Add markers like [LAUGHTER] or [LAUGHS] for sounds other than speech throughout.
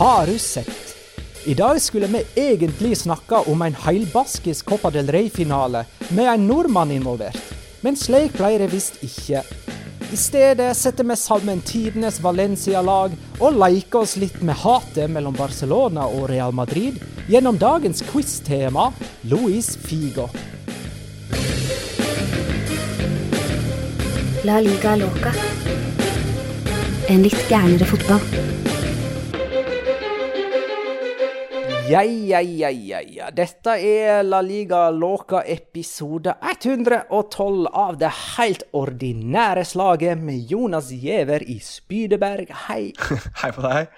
Har du sett? I dag skulle vi egentlig snakke om en heilbaskisk Copa del Rey-finale med en nordmann involvert, men slik ble det visst ikke. I stedet setter vi sammen tidenes Valencia-lag og leker oss litt med hatet mellom Barcelona og Real Madrid gjennom dagens quiz-tema Luis Figo. La liga loca. En litt gærnere fotball. Ja, ja, ja, ja, ja. Dette er La Liga Låka episode 112 av det helt ordinære slaget med Jonas Giæver i Spydeberg. Hei. [LAUGHS] Hei på deg.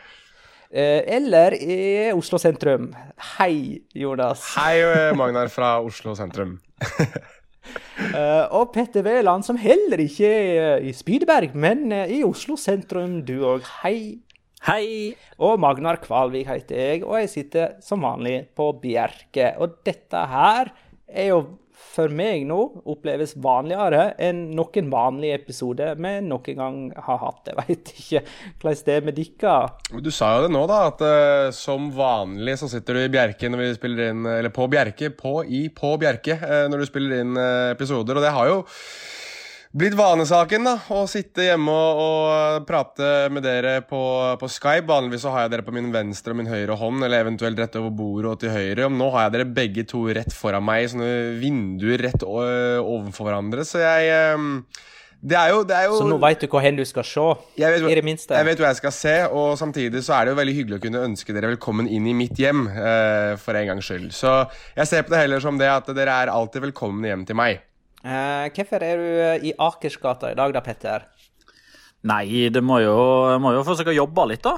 Eh, Eller i Oslo sentrum. Hei, Jonas. Hei, eh, Magnar fra Oslo sentrum. Uh, [LAUGHS] Og Petter Wæland, som heller ikke er i Spydeberg, men i Oslo sentrum, du òg. Hei. Hei! Og Magnar Kvalvik heter jeg, og jeg sitter som vanlig på Bjerke. Og dette her er jo for meg nå oppleves vanligere enn noen vanlige episoder vi noen gang har hatt. Jeg veit ikke hvordan det er med dere. Du sa jo det nå, da, at uh, som vanlig så sitter du i Bjerke når vi spiller inn Eller på Bjerke, på i på Bjerke uh, når du spiller inn uh, episoder, og det har jo blitt vanesaken, da. Å sitte hjemme og, og prate med dere på, på Skype. Vanligvis så har jeg dere på min venstre og min høyre hånd, eller eventuelt rett over bordet og til høyre. Nå har jeg dere begge to rett foran meg, sånne vinduer rett overfor hverandre, så jeg eh, det er jo, det er jo Så nå veit du hvor hen du skal se, jeg vet, i det minste. Jeg vet hva jeg skal se, og samtidig så er det jo veldig hyggelig å kunne ønske dere velkommen inn i mitt hjem, eh, for en gangs skyld. Så jeg ser på det heller som det at dere er alltid velkomne hjem til meg. Eh, hvorfor er du eh, i Akersgata i dag da, Petter? Nei, det må jo, må jo forsøke å jobbe litt, da.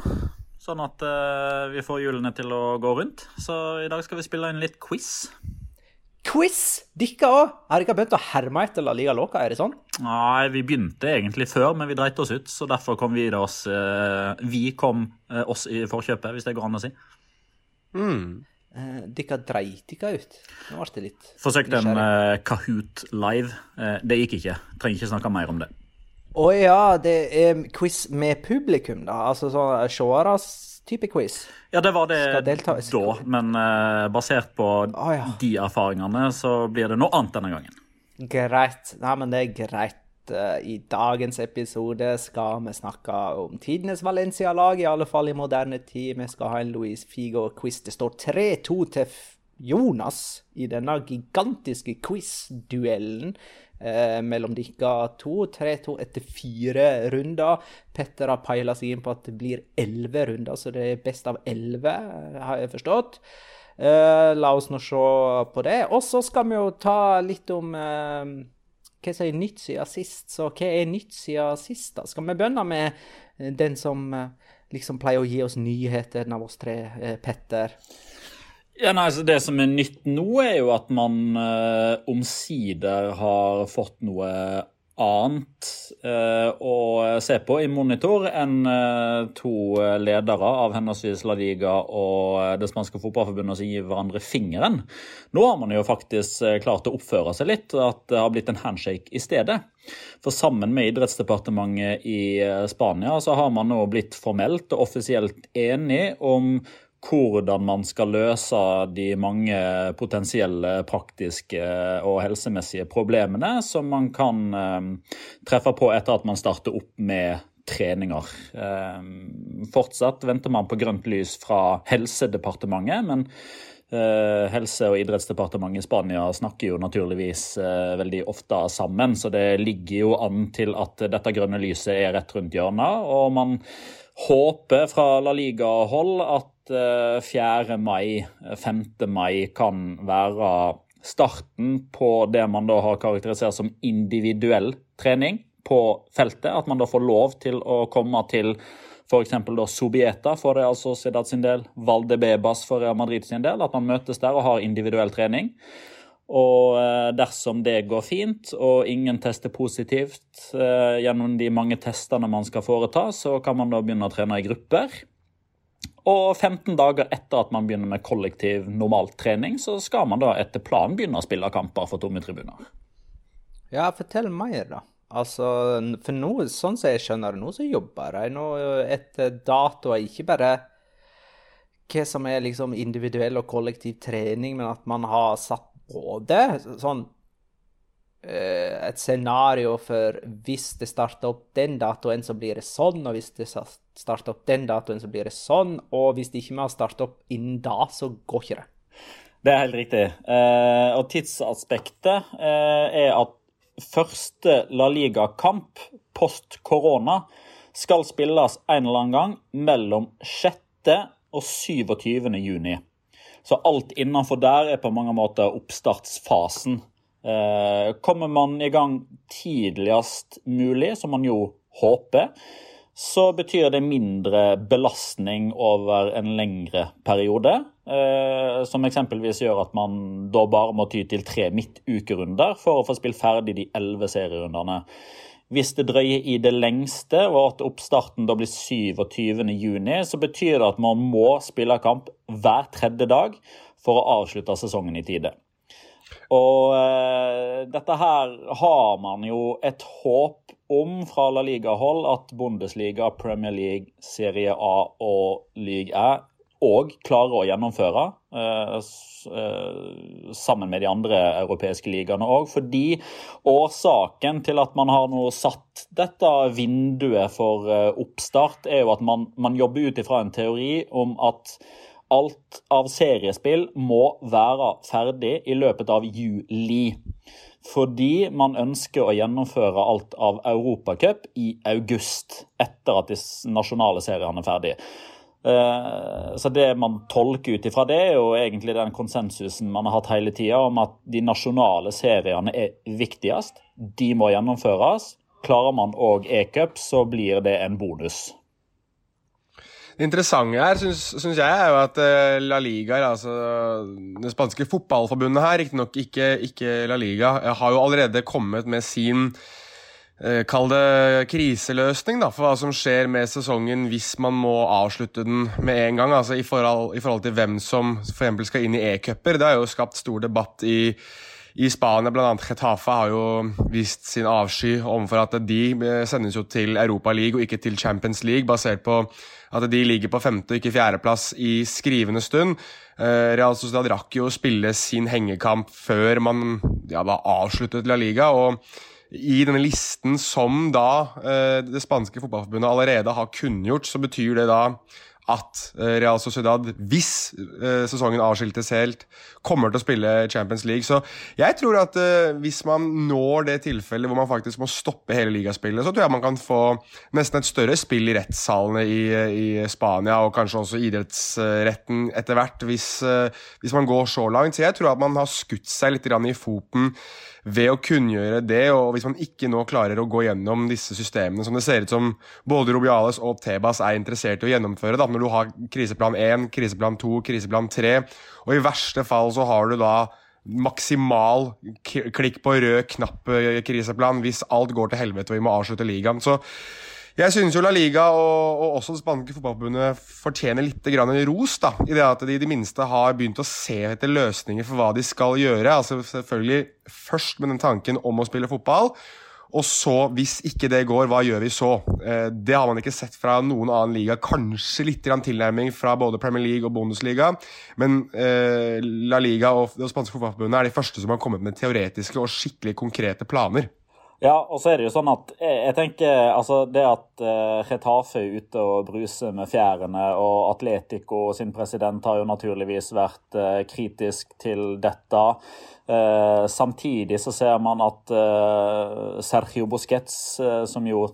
Sånn at eh, vi får hjulene til å gå rundt. Så i dag skal vi spille inn litt quiz. Quiz! Dere òg! Har dere begynt å herme etter La Liga Loca, er det sånn? Nei, vi begynte egentlig før, men vi dreit oss ut. Så derfor kom vi oss eh, Vi kom eh, oss i forkjøpet, hvis det går an å si. Eh, dere dreit dere ut. Nå ble det litt Forsøkte en eh, Kahoot live. Uh, det gikk ikke. Trenger ikke snakke mer om det. Å ja, det er quiz med publikum, da? Altså sånn seeres type quiz? Ja, det var det delta- da, men uh, basert på oh, ja. de erfaringene, så blir det noe annet denne gangen. Greit. Nei, men det er greit. Uh, i dagens episode skal vi snakke om tidenes Valencia-lag, i alle fall i moderne tid. Vi skal ha en Luis Figo-quiz. Det står 3-2 til Jonas i denne gigantiske quiz-duellen eh, mellom dere to. 3-2 etter fire runder. Petter har peila seg inn på at det blir elleve runder, så det er best av elleve, har jeg forstått. Eh, la oss nå se på det. Og så skal vi jo ta litt om uh, hva som er nytt siden sist. Så hva er nytt siden sist, da? Skal vi begynne med den som uh, liksom pleier å gi oss nyheter av oss tre, Petter? Ja, nei, så Det som er nytt nå, er jo at man omsider har fått noe annet eh, å se på i monitor enn eh, to ledere av henholdsvis La Liga og eh, det spanske fotballforbundet som gir hverandre fingeren. Nå har man jo faktisk klart å oppføre seg litt, at det har blitt en handshake i stedet. For sammen med idrettsdepartementet i Spania så har man nå blitt formelt og offisielt enig om hvordan man skal løse de mange potensielle praktiske og helsemessige problemene som man kan eh, treffe på etter at man starter opp med treninger. Eh, fortsatt venter man på grønt lys fra Helsedepartementet, men Helse- og idrettsdepartementet i Spania snakker jo naturligvis veldig ofte sammen, så det ligger jo an til at dette grønne lyset er rett rundt hjørnet. og man håper fra La Liga-hold at 4. mai, 5. mai kan være starten på det man da har karakterisert som individuell trening på feltet. At man da får lov til å komme til f.eks. Sobieta for Real Sociedad sin del, Valdebebas for Real Madrid sin del. At man møtes der og har individuell trening. Og eh, dersom det går fint og ingen tester positivt eh, gjennom de mange testene man skal foreta, så kan man da begynne å trene i grupper. Og 15 dager etter at man begynner med kollektiv normaltrening, så skal man da etter planen begynne å spille kamper for tomme tribuner. Ja, fortell mer, da. Altså, for nå, sånn som jeg skjønner det nå, så jobber jeg nå etter datoer, ikke bare hva som er liksom individuell og kollektiv trening, men at man har satt både sånn eh, et scenario for hvis det starter opp den datoen, så blir det sånn, og hvis det starter opp den datoen, så blir det sånn. Og hvis det ikke vi har startet opp innen da, så går ikke det. Det er helt riktig. Eh, og tidsaspektet eh, er at første La Liga-kamp post korona skal spilles en eller annen gang mellom 6. og 27. juni. Så alt innenfor der er på mange måter oppstartsfasen. Eh, kommer man i gang tidligst mulig, som man jo håper, så betyr det mindre belastning over en lengre periode. Eh, som eksempelvis gjør at man da bare må ty til tre midtukerunder for å få spilt ferdig de elleve serierundene. Hvis det drøyer i det lengste, og at oppstarten da blir 27.6, så betyr det at man må spille kamp hver tredje dag for å avslutte sesongen i tide. Og eh, dette her har man jo et håp om fra La Liga-hold at Bundesliga, Premier League, Serie A og League A òg klarer å gjennomføre. Uh, uh, sammen med de andre europeiske ligaene òg. Fordi årsaken til at man har nå satt dette vinduet for oppstart, er jo at man, man jobber ut ifra en teori om at alt av seriespill må være ferdig i løpet av juli. Fordi man ønsker å gjennomføre alt av Europacup i august, etter at de nasjonale seriene er ferdig. Eh, så det man tolker ut ifra det, er jo egentlig den konsensusen man har hatt hele tida, om at de nasjonale seriene er viktigst. De må gjennomføres. Klarer man òg e-cup, så blir det en bonus. Det interessante her syns jeg er jo at uh, La Liga, altså det spanske fotballforbundet her, riktignok ikke, ikke La Liga, har jo allerede kommet med sin uh, Kall det kriseløsning da, for hva som skjer med sesongen hvis man må avslutte den med en gang. altså I forhold, i forhold til hvem som f.eks. skal inn i e-cuper. Det har jo skapt stor debatt i i Spania, bl.a. Getafe, har jo vist sin avsky overfor at de eh, sendes jo til Europa League og ikke til Champions League, basert på at de ligger på femte og ikke fjerdeplass i skrivende stund. Eh, Real Sociedad rakk jo å spille sin hengekamp før man ja, da avsluttet La Liga. og i denne listen som da eh, det spanske fotballforbundet allerede har kunngjort, så betyr det da at eh, Real Sociedad, hvis sesongen avskiltes helt, kommer til å spille Champions League. Så jeg tror at uh, hvis man når det tilfellet hvor man faktisk må stoppe hele ligaspillet, så tror jeg man kan få nesten et større spill i rettssalene i, i Spania, og kanskje også idrettsretten etter hvert, hvis, hvis man går så langt. Så jeg tror at man har skutt seg litt i foten ved å kunngjøre det, og hvis man ikke nå klarer å gå gjennom disse systemene som det ser ut som både Robiales og Tebas er interessert i å gjennomføre, da, når du har kriseplan 1, kriseplan 2, kriseplan 3, og i verste fall så har du da maksimal klikk på rød knapp-kriseplan hvis alt går til helvete og vi må avslutte ligaen. Så jeg synes jo La Liga og, og også det spanske fotballforbundet fortjener litt ros. da, I det at de i det minste har begynt å se etter løsninger for hva de skal gjøre. altså Selvfølgelig først med den tanken om å spille fotball. Og så, hvis ikke det går, hva gjør vi så? Eh, det har man ikke sett fra noen annen liga. Kanskje litt tilnærming fra både Premier League og Bundesliga. Men eh, La Liga og det spanske fotballforbundet er de første som har kommet med teoretiske og skikkelig konkrete planer. Ja, og så er det jo sånn at jeg, jeg tenker altså det at uh, Retafe er ute og bruser med fjærene, og Atletico sin president har jo naturligvis vært uh, kritisk til dette. Uh, samtidig så ser man at Sergio Busquets, som jo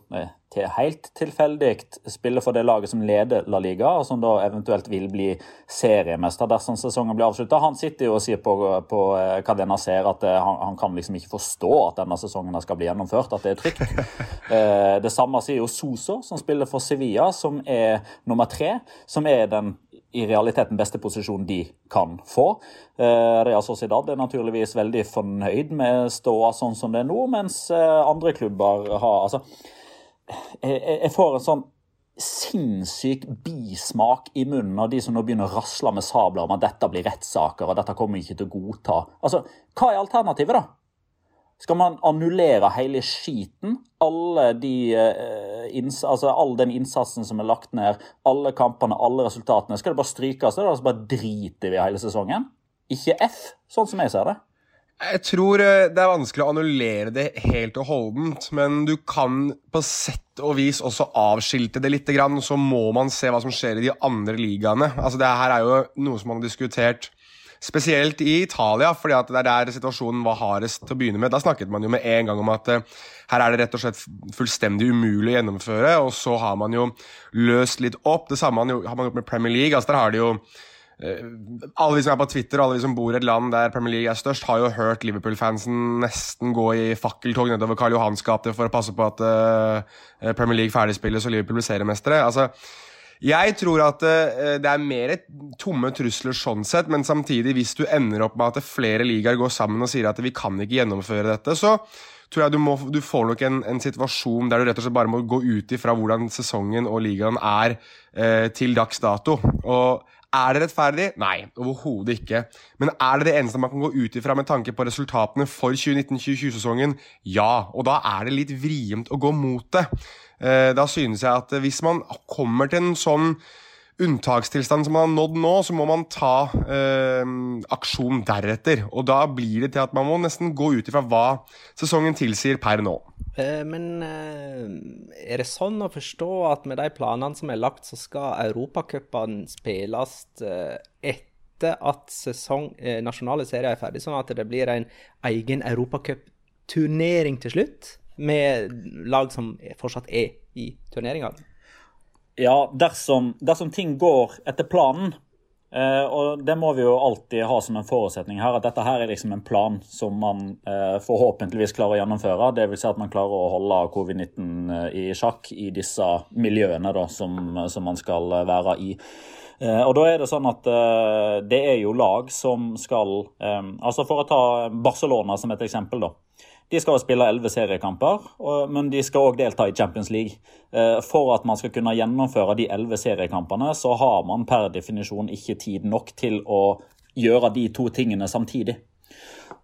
til helt tilfeldig spiller for det laget som leder La Liga, og som da eventuelt vil bli seriemester dersom sesongen blir avslutta. Han sitter jo og sier på, på Cadena eh, Ser at eh, han, han, kan liksom ikke forstå at denne sesongen skal bli gjennomført, at det er trygt. [LAUGHS] Eh, det samme sier jo Soso, som spiller for Sevilla, som er nummer tre, som er den i realiteten beste posisjonen de kan få. Real Sociedad er naturligvis veldig fornøyd med ståa sånn som det er nå, mens andre klubber har altså jeg, får en sånn sinnssyk bismak i munnen av de som nå begynner å rasle med sabler om at dette blir rettssaker og dette kommer vi ikke til å godta. Altså, Hva er alternativet, da? Skal man annullere hele skiten? Alle de, eh, altså all den innsatsen som er lagt ned, alle kampene, alle resultatene. Skal det bare strykes? da, altså bare driter vi hele sesongen? Ikke F, sånn som jeg ser det. Jeg tror eh, det er vanskelig å annullere det helt og holdent, men du kan på sett og vis også avskilte det litt, og så må man se hva som skjer i de andre ligaene. Altså, det her er jo noe som man har diskutert spesielt i Italia, fordi det er der situasjonen var hardest til å begynne med. Da snakket man jo med en gang om at uh, her er det rett og slett fullstendig umulig å gjennomføre, og så har man jo løst litt opp. Det samme har man gjort med Premier League. altså der har de jo Eh, alle vi som er på Twitter, alle vi som bor i et land der Premier League er størst, har jo hørt Liverpool-fansen nesten gå i fakkeltog nedover Karl Johans gate for å passe på at uh, Premier League ferdigspilles og Liverpool blir seriemestere. Altså, jeg tror at det er mer tomme trusler sånn sett, men samtidig, hvis du ender opp med at flere ligaer går sammen og sier at vi kan ikke gjennomføre dette, så tror jeg du, må, du får nok en, en, situasjon der du rett og slett bare må gå ut ifra hvordan sesongen og ligaen er eh, til dags dato. Og er det rettferdig? Nei, overhodet ikke. Men er det det eneste man kan gå ut ifra med tanke på resultatene for 2019-2020-sesongen? Ja, og da er det litt vrient å gå mot det. Eh, da synes jeg at hvis man kommer til en sånn unntakstilstand som man har nådd nå, så må man ta eh, aksjon deretter. Og da blir det til at man må nesten gå ut ifra hva sesongen tilsier per nå. Eh, men eh, er det sånn å forstå at med de planene som er lagt, så skal europacupene spilles eh, etter at sesong, nasjonale serier er ferdig, sånn at det blir en egen europacupturnering til slutt? Med lag som fortsatt er i turneringa? Ja, dersom, dersom ting går etter planen, Uh, og Det må vi jo alltid ha som en forutsetning her, at dette her er liksom en plan som man uh, forhåpentligvis klarer å gjennomføre. Dvs. Si at man klarer å holde covid-19 uh, i sjakk i disse miljøene da, som, som man skal være i. og da er det sånn at det er jo lag som skal altså For å ta Barcelona som et eksempel, da. De skal spille elleve seriekamper, men de skal òg delta i Champions League. Eh, for at man skal kunne gjennomføre de elleve seriekampene, så har man per definisjon ikke tid nok til å gjøre de to tingene samtidig.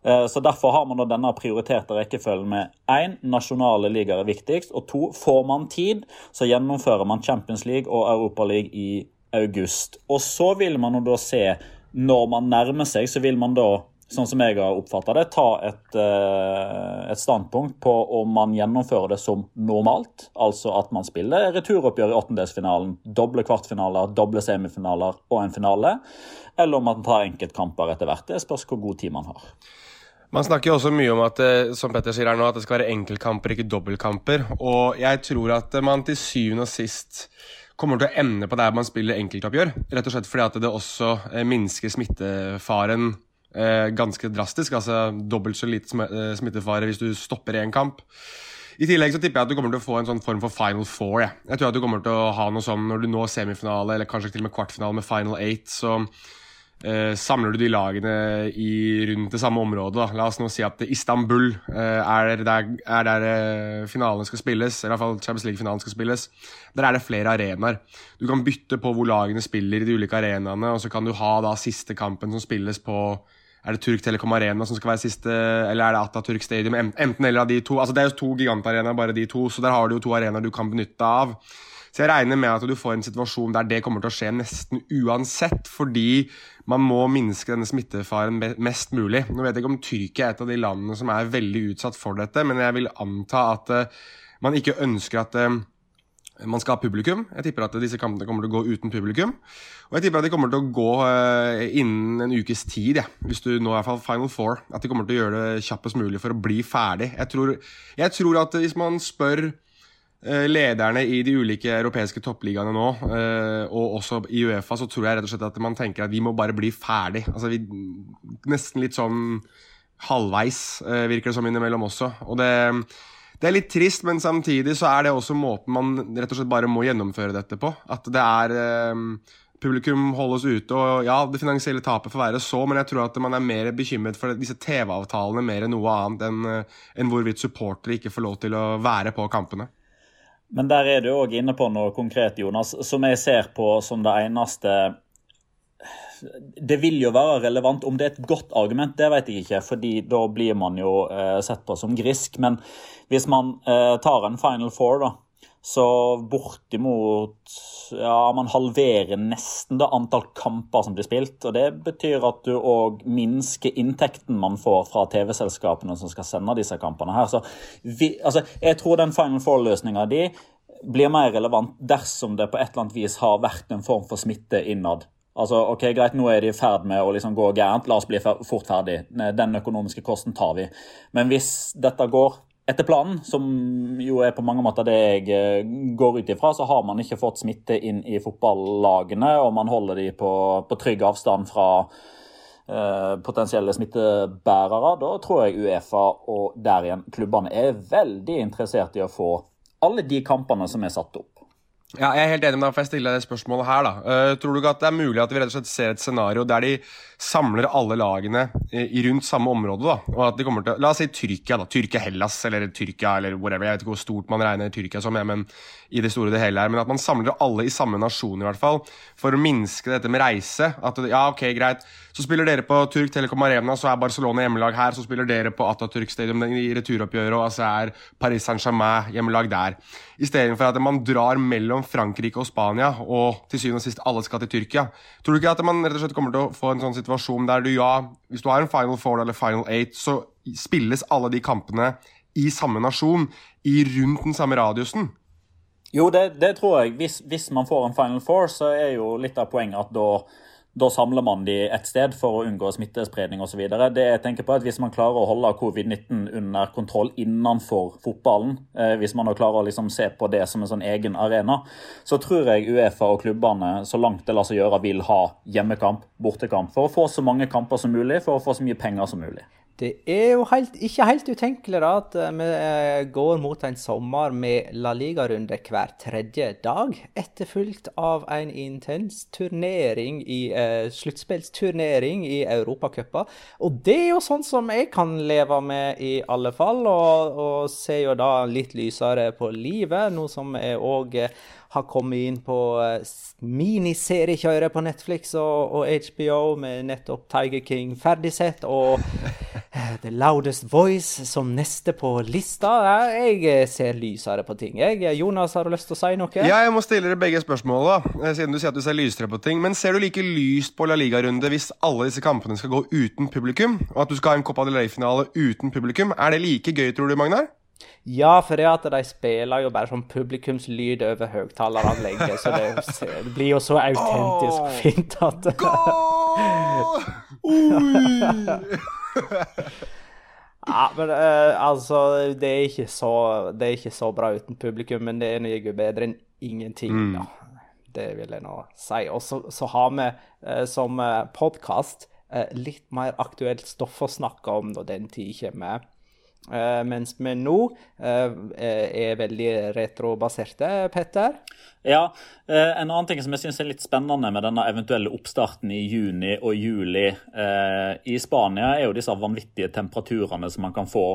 Eh, så Derfor har man denne prioriterte rekkefølgen med én nasjonale ligaer er viktigst, og to får man tid, så gjennomfører man Champions League og Europa League i august. Og så vil man jo da se, når man nærmer seg, så vil man da sånn som jeg har oppfatta det, ta et, eh, et, standpunkt på om man gjennomfører det som normalt. Altså at man spiller returoppgjør i åttendelsfinalen, doble kvartfinaler, doble semifinaler og en finale. Eller om man tar enkeltkamper etter hvert. Det spørs hvor god tid man har. Man snakker jo også mye om at eh, som Petter sier her nå, at det skal være enkeltkamper, ikke dobbeltkamper. Og jeg tror at man til syvende og sist kommer til å ende på der man spiller enkeltoppgjør. Rett og slett fordi at det også eh, minsker smittefaren ganske drastisk. Altså dobbelt så lite smittefare hvis du stopper én kamp. I tillegg så tipper jeg at du kommer til å få en sånn form for final four. Jeg, jeg tror at du kommer til å ha noe sånn når du når semifinale, eller kanskje til og med kvartfinale med final eight. så eh, samler du de lagene i, rundt det samme området. Da. La oss nå si at Istanbul eh, er der, er der eh, finalen skal spilles, eller i hvert fall Champions League-finalen skal spilles. Der er det flere arenaer. Du kan bytte på hvor lagene spiller i de ulike arenaene, og så kan du ha da siste kampen som spilles på er det Turk Telekom Arena som skal være siste, eller er det Atatürk Stadium? Enten eller av de to. Altså Det er jo to gigantarenaer, bare de to, så der har du jo to arenaer du kan benytte av. Så jeg regner med at du får en situasjon der det kommer til å skje nesten uansett, fordi man må minske denne smittefaren mest mulig. Nå vet jeg ikke om Tyrkia er et av de landene som er veldig utsatt for dette, men jeg vil anta at uh, man ikke ønsker at uh, man skal ha publikum. Jeg tipper at disse kampene kommer til å gå uten publikum. Og jeg tipper at de kommer til å gå uh, innen en ukes tid, ja. hvis du nå er fall Final Four. At de kommer til å gjøre det kjappest mulig for å bli ferdig. Jeg tror, jeg tror at hvis man spør Eh, lederne i de ulike europeiske toppligaene nå, eh, og også i Uefa, så tror jeg rett og slett at man tenker at vi må bare bli ferdig. Altså, vi, nesten litt sånn halvveis, eh, virker det som innimellom også. Og det, det, er litt trist, men samtidig så er det også måten man rett og slett bare må gjennomføre dette på. At det er Publikum holdes ute, og ja, det finansielle tapet får være så, men jeg tror at man er mer bekymret for disse TV-avtalene mer enn noe annet enn, enn hvorvidt supportere ikke får lov til å være på kampene. Men der er du òg inne på noe konkret, Jonas, som jeg ser på som det eneste Det vil jo være relevant. Om det er et godt argument, det vet jeg ikke, fordi da blir man jo eh, sett på som grisk. Men hvis man eh, tar en Final Four, da, så bortimot Ja, man halverer nesten det antall kamper som blir spilt. og Det betyr at du òg minsker inntekten man får fra TV-selskapene som skal sende disse kampene. her. Så vi, altså, Jeg tror den Final Four-løsninga di blir mer relevant dersom det på et eller annet vis har vært en form for smitte innad. Altså, ok, Greit, nå er de i ferd med å liksom gå gærent, la oss bli fort ferdig. Den økonomiske kosten tar vi. Men hvis dette går etter planen, som jo er på mange måter det jeg eh, går ut ifra, så har man ikke fått smitte inn i fotballagene, og man holder de på, på trygg avstand fra eh, potensielle smittebærere. Da tror jeg Uefa og der igjen klubbene er veldig interessert i å få alle de kampene som er satt opp. Ja, jeg er helt enig med deg, for jeg stiller deg spørsmålet her. da. Uh, tror du ikke at det er mulig at vi rett og slett ser et scenario der de samler alle lagene i rundt samme område? da, og at de kommer til, La oss si Tyrkia, da, Tyrkia-Hellas eller Tyrkia eller whatever. Jeg vet ikke hvor stort man regner Tyrkia som, men i det store det hele her, men at man samler alle i samme nasjon, i hvert fall, for å minske dette med reise. At ja, ok, greit, så spiller dere på Turk Telekom Arena, så er Barcelona hjemmelag her. Så spiller dere på Atatürk Stadium i returoppgjøret, og så er Paris Saint-Germain hjemmelag der. Istedenfor at man drar mellom Frankrike og Spania, og til syvende og sist alle skal til Tyrkia. Tror du ikke at man rett og slett kommer til å få en sånn situasjon der du, ja, hvis du har en final four eller final eight, så spilles alle de kampene i samme nasjon, i rundt den samme radiusen? Jo, det, det tror jeg. Hvis, hvis, man får en final four, så er jo litt av poenget at da da samler man de ett sted for å unngå smittespredning osv. Det jeg tenker på er at Hvis man klarer å holde covid-19 under kontroll innenfor fotballen, eh, hvis man klarer å liksom se på det som en sånn egen arena, så tror jeg Uefa og klubbene så langt det lar seg gjøre, vil ha hjemmekamp, bortekamp, for å få så mange kamper som mulig, for å få så mye penger som mulig. Det er jo helt, ikke helt utenkelig da, at eh, vi eh, går mot en sommer med La Liga-runde hver tredje dag, etterfulgt av en intens turnering i eh, sluttspillsturnering i Europacupen. Og det er jo sånn som jeg kan leve med, i alle fall, og, og ser jo da litt lysere på livet, noe som jeg òg har kommet inn på eh, miniseriekjøret på Netflix og, og, HBO med nettopp Tiger King ferdigsett. Og The Loudest Voice som neste på lista. Jeg ser lysere på ting. Jeg, Jonas, har du lyst til å si noe? Ja, jeg må stille dere begge spørsmål, da. Eh, siden du sier at du ser lysere på ting. Men ser du like lyst på La Liga-runde hvis alle disse kampene skal gå uten publikum? Og at du skal ha en Copa del Rey-finale uten publikum? Er det like gøy, tror du, Magnar? Ja, for det at de spiller jo bare sånn publikumslyd over høyttaleranlegget, så det, det, blir jo så autentisk oh, fint at ja, men uh, altså det er, ikke så, det er ikke så bra uten publikum, men det er noe bedre enn ingenting, mm. da. Det vil jeg nå si. Og så, så har vi uh, som eh, podkast uh, litt mer aktuelt stoff å snakke om når den tid kommer. Uh, mens vi nå uh, er veldig retrobaserte, Petter. Ja, uh, En annen ting som jeg synes er litt spennende med denne eventuelle oppstarten i juni og juli i Spania, er jo disse vanvittige temperaturene som man kan få,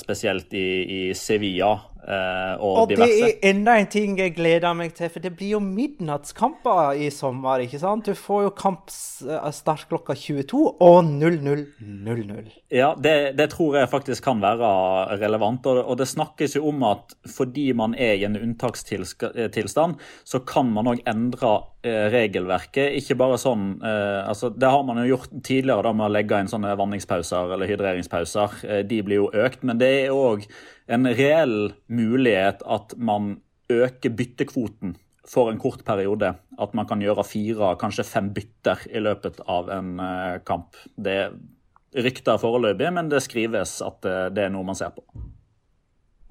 spesielt i, i Sevilla Uh, og, og det er enda en ting jeg gleder meg til, for det blir jo midnattskamper i sommer. ikke sant? Du får jo kampstart klokka 22 og 00.00. Ja, det, det, tror jeg faktisk kan være relevant. Og, og, det snakkes jo om at fordi man er i en unntakstilstand, så kan man òg endre eh, regelverket. Ikke bare sånn eh, altså Det har man jo gjort tidligere da med å legge inn sånne vanningspauser eller hydreringspauser. Eh, de blir jo økt, men det er òg en reell mulighet at man øker byttekvoten for en kort periode. At man kan gjøre fire, kanskje fem bytter i løpet av en uh, kamp. Det rykter foreløpig, men det skrives at uh, det er noe man ser på.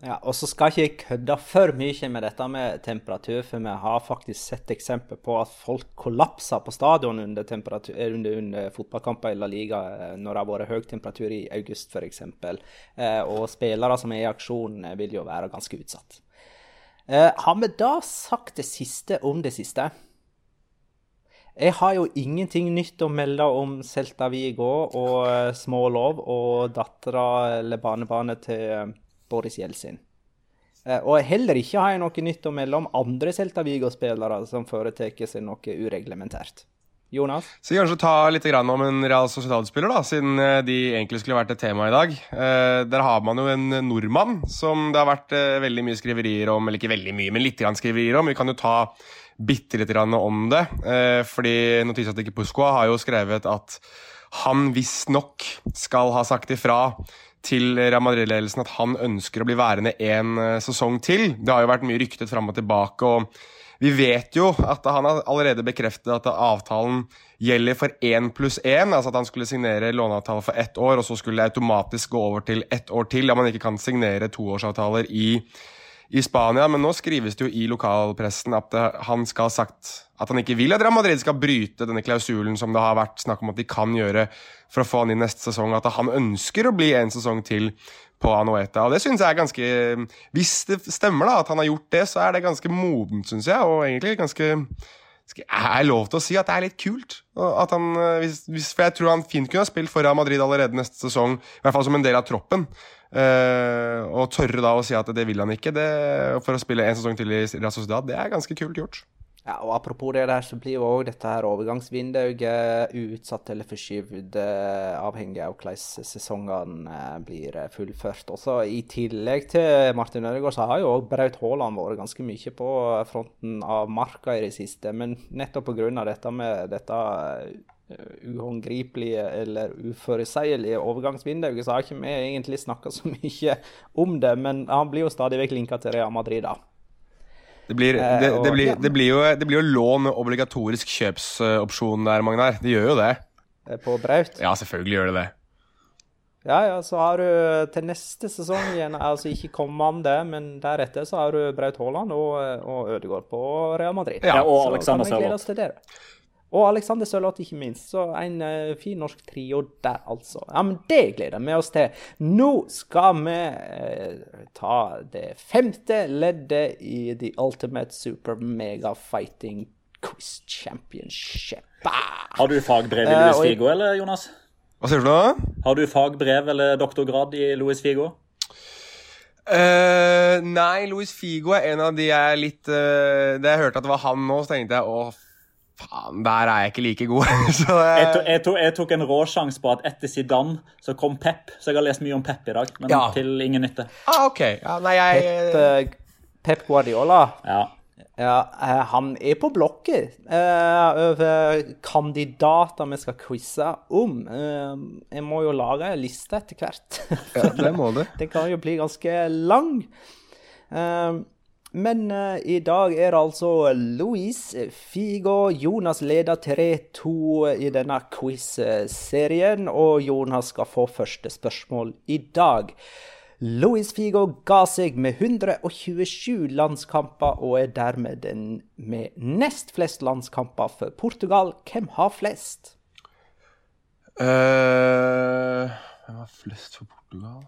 Ja, og så skal ikke jeg kødde for mye med dette med temperatur, for vi har faktisk sett eksempel på at folk kollapser på stadion under, under, under fotballkamper i La Liga eh, når det har vært høy temperatur i august f.eks. Eh, og spillere som er i aksjon, eh, vil jo være ganske utsatt. Har vi da sagt det siste om det siste? Jeg har jo ingenting nytt å melde om Celta Vigo og Smålov og dattera eller barnebarnet til Boris Jeltsin. Eh, og heller ikke har jeg noe nytt å melde om andre Celta Vigo-spillere som foretar seg noe ureglementært. Jonas? Så kanskje ta litt om en Real Sociedad-spiller, da, siden eh, de egentlig skulle vært et tema i dag. Eh, der har man jo en nordmann som det har vært veldig mye skriverier om. Eller ikke veldig mye, men litt skriverier om. Vi kan jo ta bitte litt om det. Fordi Noticias de Puscoa har jo skrevet at han visstnok skal ha sagt ifra til Real Madrid-ledelsen at han ønsker å bli værende en eh, sesong til. Det har jo vært mye ryktet fram og tilbake. og vi vet jo at han har allerede bekreftet at avtalen gjelder for én pluss én. Altså at han skulle signere låneavtale for ett år, og så skulle det automatisk gå over til ett år til. Da man ikke kan signere toårsavtaler i i Spania, men nå skrives det jo i lokalpressen at det, han skal ha sagt at han ikke vil at Real Madrid skal bryte denne klausulen som det har vært snakk om at de kan gjøre for å få han inn neste sesong. At han ønsker å bli en sesong til på Anoeta. Og det synes jeg er ganske Hvis det stemmer da, at han har gjort det, så er det ganske modent, syns jeg. Og egentlig ganske er lov til å si at det er litt kult? Han, hvis, hvis, for jeg tror han fint kunne ha spilt for Real Madrid allerede neste sesong, i hvert fall som en del av troppen. Uh, og tørre da å si at det vil han ikke det, for å spille en sesong til i Real Sociedad, det er ganske kult gjort. Ja, og Apropos det der, så blir jo òg dette her overgangsvinduet utsatt eller forskyvd, avhengig av hvordan sesongene eh, blir fullført. Også I tillegg til Martin Ødegaard så har jo òg Braut Haaland vært ganske mye på fronten av marka i det siste. Men nettopp pga. dette med dette Eh, uhåndgripelige eller uforutsigelige overgangsvinduet, så har ikke vi egentlig snakka så mye om det. Men han blir jo stadig vekk linka til Real Madrid, da. Det blir, det, det, eh, blir, det blir, jo, det blir jo lån med obligatorisk kjøpsopsjon der, Magnar. Det gjør jo det. Eh, på Braut? Ja, selvfølgelig gjør det det. Ja, ja, så har du til neste sesong igjen, altså ikke kommende, men deretter så har du Braut Haaland og, og Ødegaard på Real Madrid. Ja, og Alexander Sørloth. Og Alexander Sørloth, ikke minst. Så en uh, fin norsk trio der, altså. Ja, men Det gleder vi oss til. Nå skal vi uh, ta det femte leddet i The Ultimate Super Mega Fighting Quiz Championship. Bah! Har du fagbrev i Louis uh, Figo, eller, Jonas? Hva sier du nå? Har du fagbrev eller doktorgrad i Louis Figo? Uh, nei, Louis Figo er en av de jeg er litt uh, Da jeg hørte at det var han nå, så tenkte jeg å Faen, der er jeg ikke like god. [LAUGHS] så, jeg, tok, jeg, to, jeg, tok, en råsjanse på at etter Zidane så kom Pep. Så jeg har lest mye om Pep i dag, men ja. til ingen nytte. Ah, ok. Ja, nei, jeg... Pep, uh, Pep Guardiola. Ja. Ja, uh, han er på blokka uh, over kandidater vi skal quize om. jeg må jo lage en liste etter hvert. ja, det må du. [LAUGHS] Den kan jo bli ganske lang. Men uh, i dag er det altså Louise Figo. Jonas leder 3-2 i denne quiz-serien, og Jonas skal få første spørsmål i dag. Louis Figo ga seg med 127 landskamper og er dermed den med nest flest landskamper for Portugal. Hvem har flest? Uh, hvem har flest for Portugal?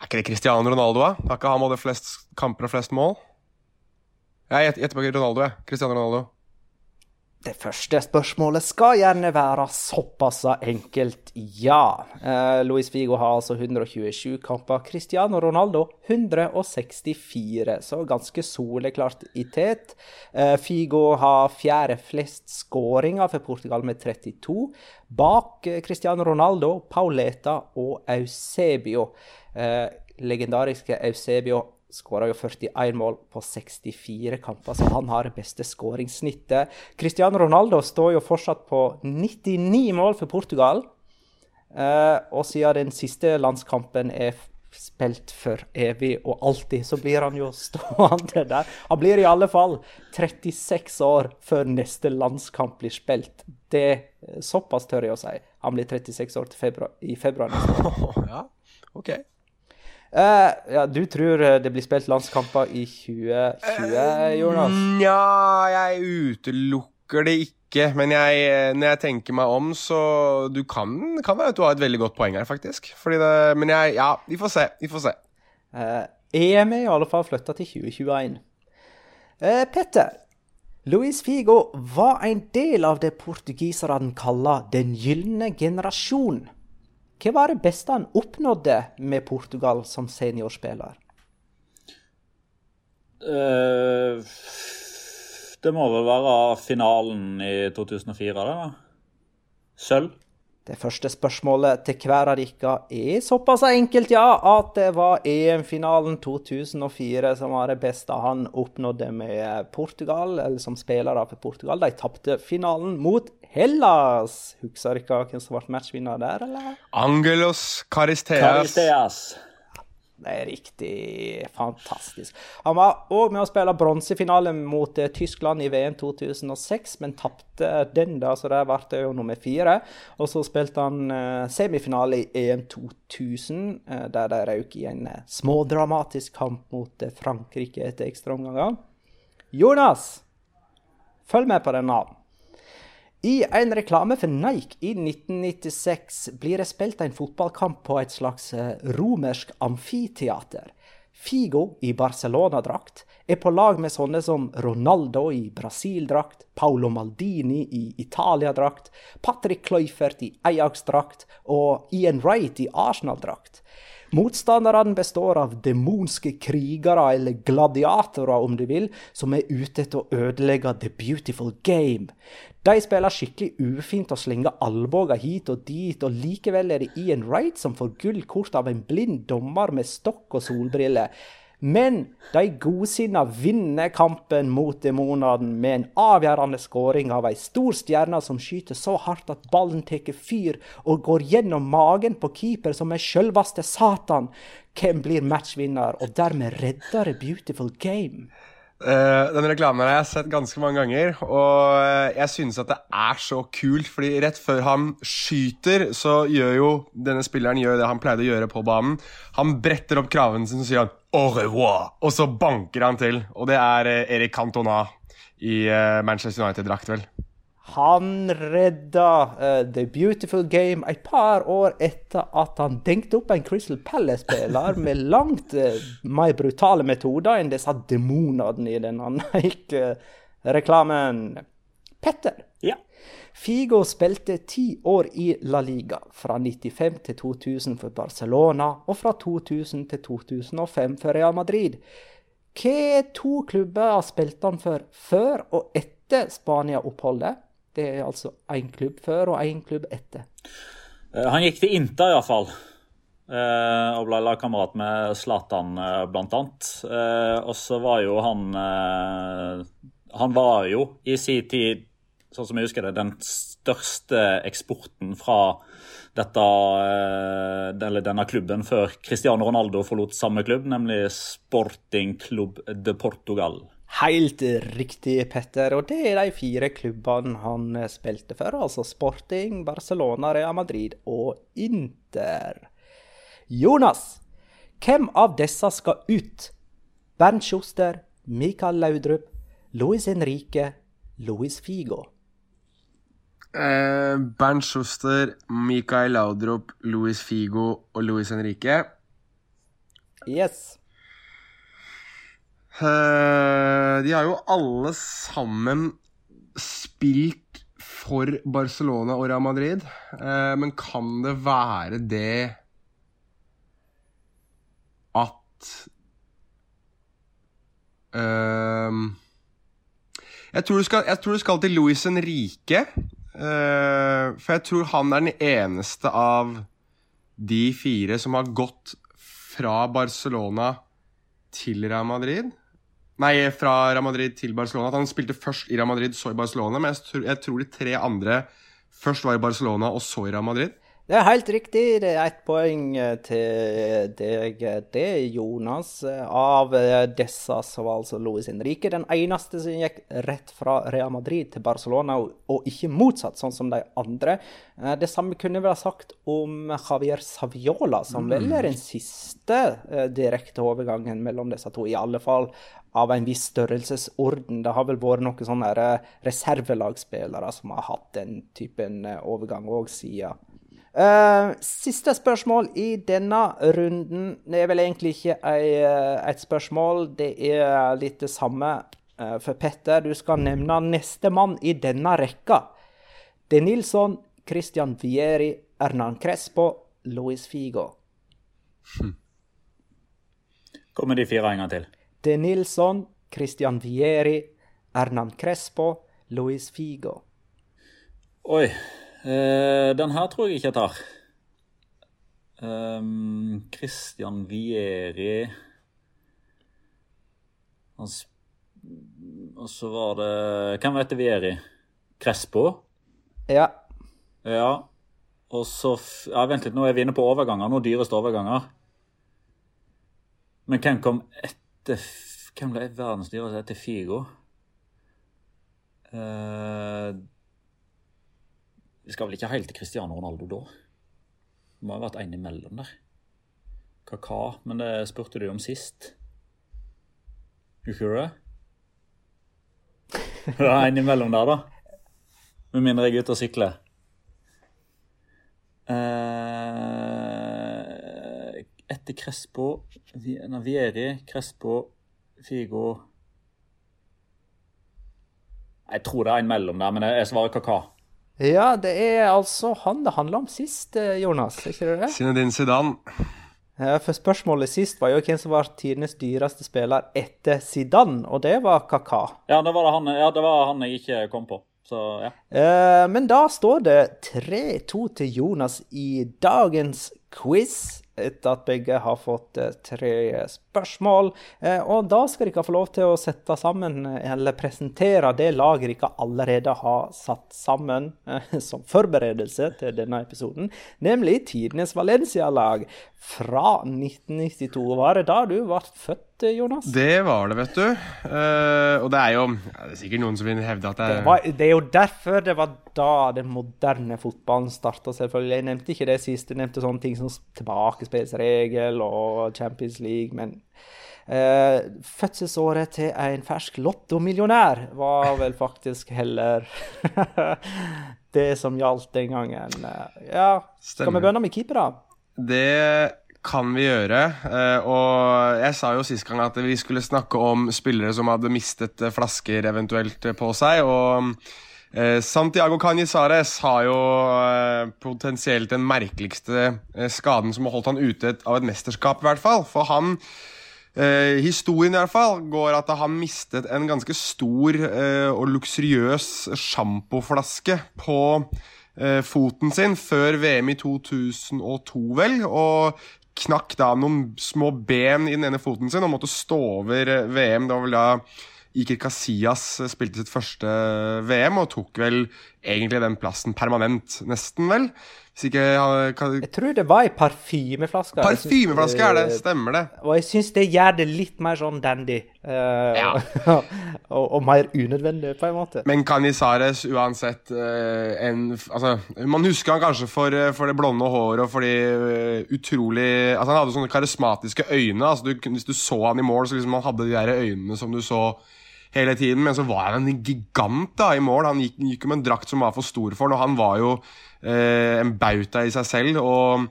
Er ikke det Cristiano Ronaldo, da? Har ikke han både flest kamper og flest mål? Jeg gjetter på Ronaldo, jeg. Cristiano Ronaldo. Det første spørsmålet skal gjerne være såpass enkelt, ja. Eh, Luis Figo har altså 127 kamper. Cristiano Ronaldo 164, så ganske soleklart i tet. Eh, Figo har fjerde flest skåringer for Portugal med 32. Bak eh, Cristiano Ronaldo, Pauleta og Eusebio. Eh, legendariske Eusebio skåra jo 41 mål på 64 kamper, så han har det beste skåringssnittet. Cristiano Ronaldo står jo fortsatt på 99 mål for Portugal. Eh, og siden den siste landskampen er spilt for evig og alltid, så blir han jo [LAUGHS] stående der. Han blir i alle fall 36 år før neste landskamp blir spilt. Det Såpass tør jeg å si. Han blir 36 år februar, i februar neste år. [LAUGHS] Ja, ok. Uh, ja, du tror eh, det blir spilt landskamper i 2020, uh, Jonas? Nja, jeg utelukker det ikke. Men jeg, når jeg tenker meg om, så Du kan, kan være at du har et veldig godt poeng her, faktisk. Det, men jeg Ja, vi får se. Vi får se. Uh, EM er i alle fall flytta til 2021. Uh, Petter. Luis Figo var en del av det portugiserne kaller den gylne generasjon. Hva var det beste han oppnådde med Portugal som seniorspiller? Uh, det må vel være finalen i 2004, det? Sølv? Det første spørsmålet til hver av dere er såpass enkelt, ja, at det var EM-finalen 2004 som var det beste han oppnådde med Portugal, eller som spillere for Portugal. De tapte finalen mot Hellas. Husker dere hvem som ble matchvinner der, eller? Angelos Karisteas. Karisteas. Det er riktig fantastisk. Han var òg med å spille bronsefinale mot eh, Tyskland i VM 2006, men tapte den, da, så der ble det jo nummer fire. Og så spilte han eh, semifinale i EM 2000, eh, der de røk i en smådramatisk kamp mot Frankrike etter ekstraomganger. Jonas, følg med på den navn. I en reklame for Nike i 1996 blir det spilt en fotballkamp på et slags eh, romersk amfiteater. Figo i Barcelona-drakt er på lag med sånne som Ronaldo i Brasil-drakt, Paolo Maldini i Italia-drakt, Patrick Cloyfert i Ajax-drakt og Ian Wright i Arsenal-drakt. Motstanderne består av demonske krigere, eller gladiatorer om du vil, som er ute etter å ødelegge the beautiful game. De spiller skikkelig ufint og slenger albuer hit og dit, og likevel er det Ian Wright som får gullkort av en blind dommer med stokk og solbriller. Men de godsinna vinner kampen mot demonene med en avgjørende skåring av ei stor stjerne som skyter så hardt at ballen tar fyr og går gjennom magen på keeper som er sjølveste Satan. Hvem blir matchvinner, og dermed redder beautiful game? Uh, den reklamen har jeg sett ganske mange ganger, og uh, jeg synes at det er så kult. fordi rett før han skyter, så gjør jo denne spilleren gjør det han pleide å gjøre på banen. Han bretter opp kraven sin og sier han, au revoir, og så banker han til. Og det er uh, Erik Cantona i Manchester United-drakt, vel. Han redda uh, The Beautiful Game et par år etter at han dengte opp en Crystal Palace-spiller [LAUGHS] med langt uh, mer brutale metoder enn disse demonene i den Nike-reklamen. [LAUGHS] Petter. Ja. Figo spilte ti år i La Liga, fra 95 til 2000 for Barcelona og fra 2000 til 2005 for Real Madrid. Hva to klubber spilte han for før og etter Spania-oppholdet. Det er altså én klubb før og én klubb etter. Eh, han gikk til Inter, iallfall. Uh, og ble lagkamerat med Zlatan, uh, blant annet. Og så var jo han Han var jo i sin tid, sånn som jeg husker det, den største eksporten fra dette, denne klubben før Cristiano Ronaldo forlot samme klubb, nemlig Sporting Club de Portugal. Helt riktig, Petter. Og det er de fire klubbene han spilte for. Altså Sporting, Barcelona, Real Madrid og Inter. Jonas, hvem av disse skal ut? Bernt Schuster, Mikael Laudrup, Luis Henrique, Luis Figo. Eh, Bernt Schuster, Mikael Laudrup, Luis Figo og Luis Henrique. Yes. Eh, de har jo alle sammen spilt for Barcelona og Real Madrid. Eh, men kan det være det at uh, jeg, tror skal, jeg, tror du skal, til Luis Henrique. Uh, for jeg tror han er den eneste av de fire som har gått fra Barcelona til Real Madrid. Nei, fra Real Madrid til Barcelona. At han spilte først i Real Madrid, så i Barcelona. Men jeg tror, de tre andre først var i Barcelona, og så i Real Madrid. Det er helt riktig. Det er ett poeng eh, til deg, det, Jonas. Av eh, disse så var altså Luis Henrique den eneste som gikk rett fra Real Madrid til Barcelona, og ikke motsatt, sånn som de andre. Eh, det samme kunne vi ha sagt om Javier Saviola, som mm. vel er den siste direkte overgangen mellom disse to. I alle fall av en viss størrelsesorden. Det har vel vært noen sånne reservelagspillere som har hatt den typen overgang òg siden Uh, siste spørsmål i denne runden. Det er vel egentlig ikke ei, uh, et spørsmål, det er litt det samme uh, for Petter. Du skal nevne nestemann i denne rekka. De Nilsson, Christian Vieri, Hernan Crespo, Luis Figo. Hm. Kommer de fire en gang til? De Nilsson, Christian Vieri, Hernan Crespo, Luis Figo. Oi. Uh, den her tror jeg ikke jeg tar. Um, Christian Vieri Og så var det Hvem heter Vieri? Crespo? Ja. Ja. Og så ja, Vent litt, nå er vi inne på overganger. Nå dyreste overganger. Men hvem kom etter Hvem ble verdens dyreste etter Figo? Uh, vi skal vel ikke helt til Cristiano Ronaldo da? Det må ha vært en imellom der. Kaka, men det spurte du om sist. You sure? Det [LAUGHS] er en imellom der, da. Med mindre jeg er ute og sykler. Uh, etter Crespo Navieri, Crespo, Figo Jeg tror det er en mellom der, men jeg svarer Kaka. Ja, det er altså han det handla om sist, eh, Jonas. ikke det? Zinedine Zidane. Ja, for spørsmålet sist var jo hvem som var tidenes dyreste spiller etter Zidane, og det var Kaka. Ja, det var, det han, ja, det var han jeg ikke kom på. Så, ja. Eh, men da står det 3-2 til Jonas i dagens quiz etter at begge har fått eh, tre spørsmål. Eh, og da skal dere få lov til å sette sammen, eller presentere det laget dere allerede har satt sammen eh, [LAUGHS] som forberedelse til denne episoden, nemlig tidenes Valencia-lag fra 1992. Var det da du ble født? Jonas? Det var det, vet du. Uh, og det er jo ja, det er sikkert noen som vil hevde at det er det, var, det er jo derfor det var da den moderne fotballen starta, selvfølgelig. Jeg nevnte ikke det sist. Jeg nevnte sånne ting som tilbake tilbakespillsregel og Champions League, men uh, fødselsåret til en fersk lottomillionær var vel faktisk heller [LAUGHS] det som gjaldt den gangen. Ja, skal vi begynne med keeper, da? Det kan vi gjøre. Eh, og jeg sa jo sist gang at vi skulle snakke om spillere som hadde mistet flasker eventuelt på seg. og Eh, Santiago Canizares har jo eh, potensielt den merkeligste eh, skaden som har holdt han ute av et mesterskap, i hvert fall. For han Eh, historien i hvert fall går at han mistet en ganske stor eh, og luksuriøs sjampoflaske på eh, foten sin før VM i 2002, vel. Og knakk da noen små ben i den ene foten sin og måtte stå over eh, VM. Det var vel da Iker Casillas spilte sitt første VM og tok vel egentlig den plassen permanent, nesten, vel. Hvis ikke kan... Jeg tror det var ei parfymeflaske. Parfymeflaske er det, stemmer det. Og jeg syns det gjør det litt mer sånn dandy. Uh, ja. [LAUGHS] og, og, mer unødvendig, på en måte. Men Canizares uansett uh, en Altså, man husker han kanskje for, for det blonde håret og for de uh, utrolig Altså, han hadde sånne karismatiske øyne. Altså, du, hvis du så han i mål, så liksom han hadde de der øynene som du så hele tiden. Men så var han en gigant da i mål. Han gikk, gikk med en drakt som var for stor for han, og han var jo eh, en bauta i seg selv. og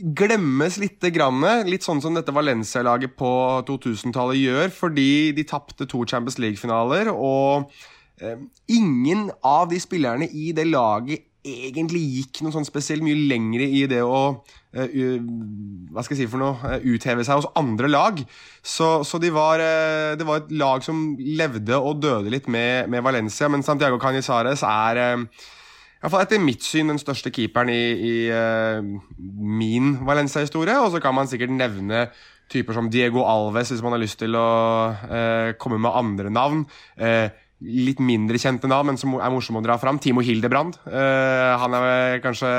glemmes lite grann, litt sånn som dette Valencia-laget på 2000-tallet gjør, fordi de tapte to Champions League-finaler, og eh, ingen av de spillerne i det laget egentlig gikk noe sånn spesielt mye lengre i det å uh, Hva skal jeg si for noe? Uh, utheve seg hos andre lag. Så, så de var, uh, det var et lag som levde og døde litt med, med Valencia, men Santiago Canizares er i hvert fall etter mitt syn den største keeperen i, i min Valencia-historie. Og så kan man sikkert nevne typer som Diego Alves hvis man har lyst til å komme med andre navn. Uh, litt mindre kjente navn, men som er morsomme å dra fram. Timo Hildebrand. Uh, han er kanskje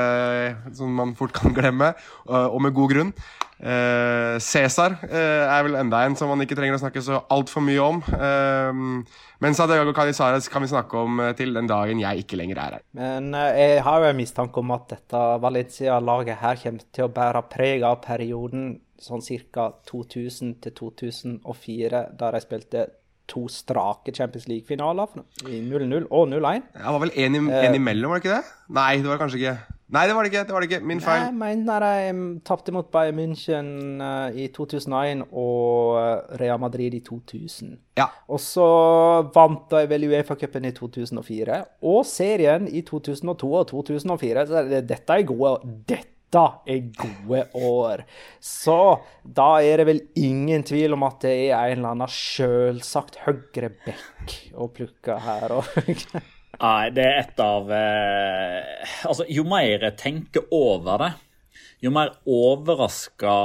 som man fort kan glemme, uh, og med god grunn. Uh, Cæsar er vel enda en som man ikke trenger å snakke så altfor mye om. men Sadiago Canizares kan vi snakke om til den dagen jeg ikke lenger er her. Men jeg har jo en mistanke om at dette Valencia-laget her kommer til å bære preg av perioden sånn ca. 2000 til 2004, da de spilte to strake Champions League-finaler i 0-0 og 0-1. Det var vel én uh, imellom, var det ikke det? Nei, det var kanskje ikke Nei, det var det ikke. det var det ikke, Min feil. Jeg mener de tapte mot Bayern München uh, i 2001 og eh, Real Madrid i 2000. Ja. Og så vant de vel Uefa-cupen i 2004 og serien i 2002 og 2004. Så dette er gode. Dette dette er gode år. Så da er det vel ingen tvil om at det er en eller annen sjølsagt høyre bekk å plukke her. Nei, det er et av eh, Altså, jo mer jeg tenker over det, jo mer overraska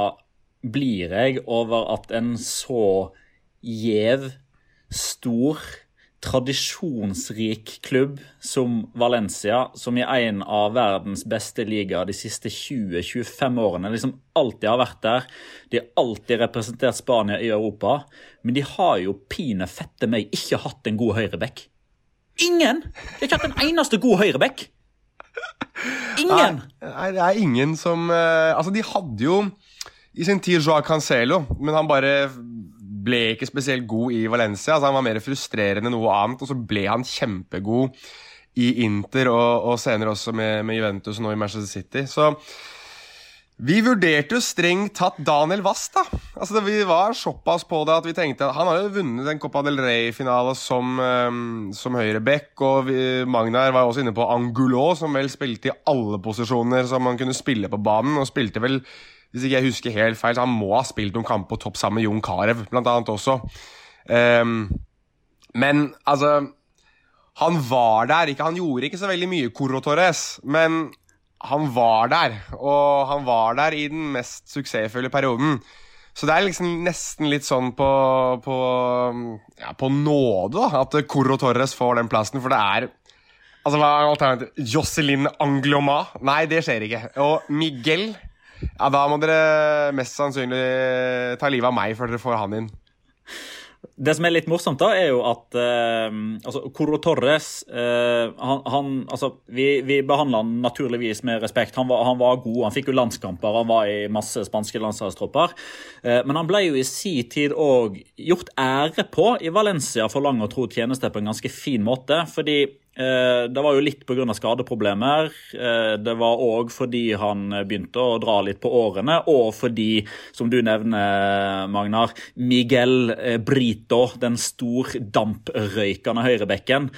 blir jeg over at en så gjev, stor tradisjonsrik klubb som Valencia, som i en av verdens beste ligaer de siste 20-25 årene liksom alltid har vært der. De har alltid representert Spania i Europa, men de har jo pine fette meg ikke hatt en god høyreback. Ingen! De har ikke hatt en eneste god høyreback. Ingen! Nei, det er ingen som uh, Altså, de hadde jo i sin tid Joa Cancelo, men han bare ble ikke spesielt god i Valencia. Altså, han var mer frustrerende enn noe annet, og så ble han kjempegod i Inter og, og senere også med, med, Juventus og nå i Manchester City. Så vi vurderte jo strengt tatt Daniel Wass, da. Altså, vi var såpass på det at vi tenkte at han har jo vunnet en Copa del Rey-finale som, um, som høyreback, og vi, Magnar var også inne på Angulo, som vel spilte i alle posisjoner som man kunne spille på banen, og spilte vel hvis ikke jeg husker helt feil, så han må ha spilt noen kamper på topp sammen med Jon Carew, blant annet også. Um, men altså Han var der. Ikke, han gjorde ikke så veldig mye, Corro Torres, men han var der. Og han var der i den mest suksessfulle perioden. Så det er liksom nesten litt sånn på, på, ja, på nåde da, at Corro Torres får den plassen, for det er Altså, hva er alternativet? Jocelyn Angloma? Nei, det skjer ikke. Og Miguel ja, Da må dere mest sannsynlig ta livet av meg før dere får han inn. Det som er litt morsomt, da, er jo at eh, altså, Coro Torres eh, han, han, altså, Vi, vi behandla han naturligvis med respekt. Han var, han var, god, han fikk jo landskamper, han var i masse spanske landslagstropper. Eh, men han ble jo i sin tid òg gjort ære på i Valencia for lang og tro tjeneste på en ganske fin måte. fordi det var jo litt pga. skadeproblemer. Eh, det var òg fordi han begynte å dra litt på årene, og fordi, som du nevner, Magnar, Miguel eh, Brito, den stordamprøykende høyrebekken,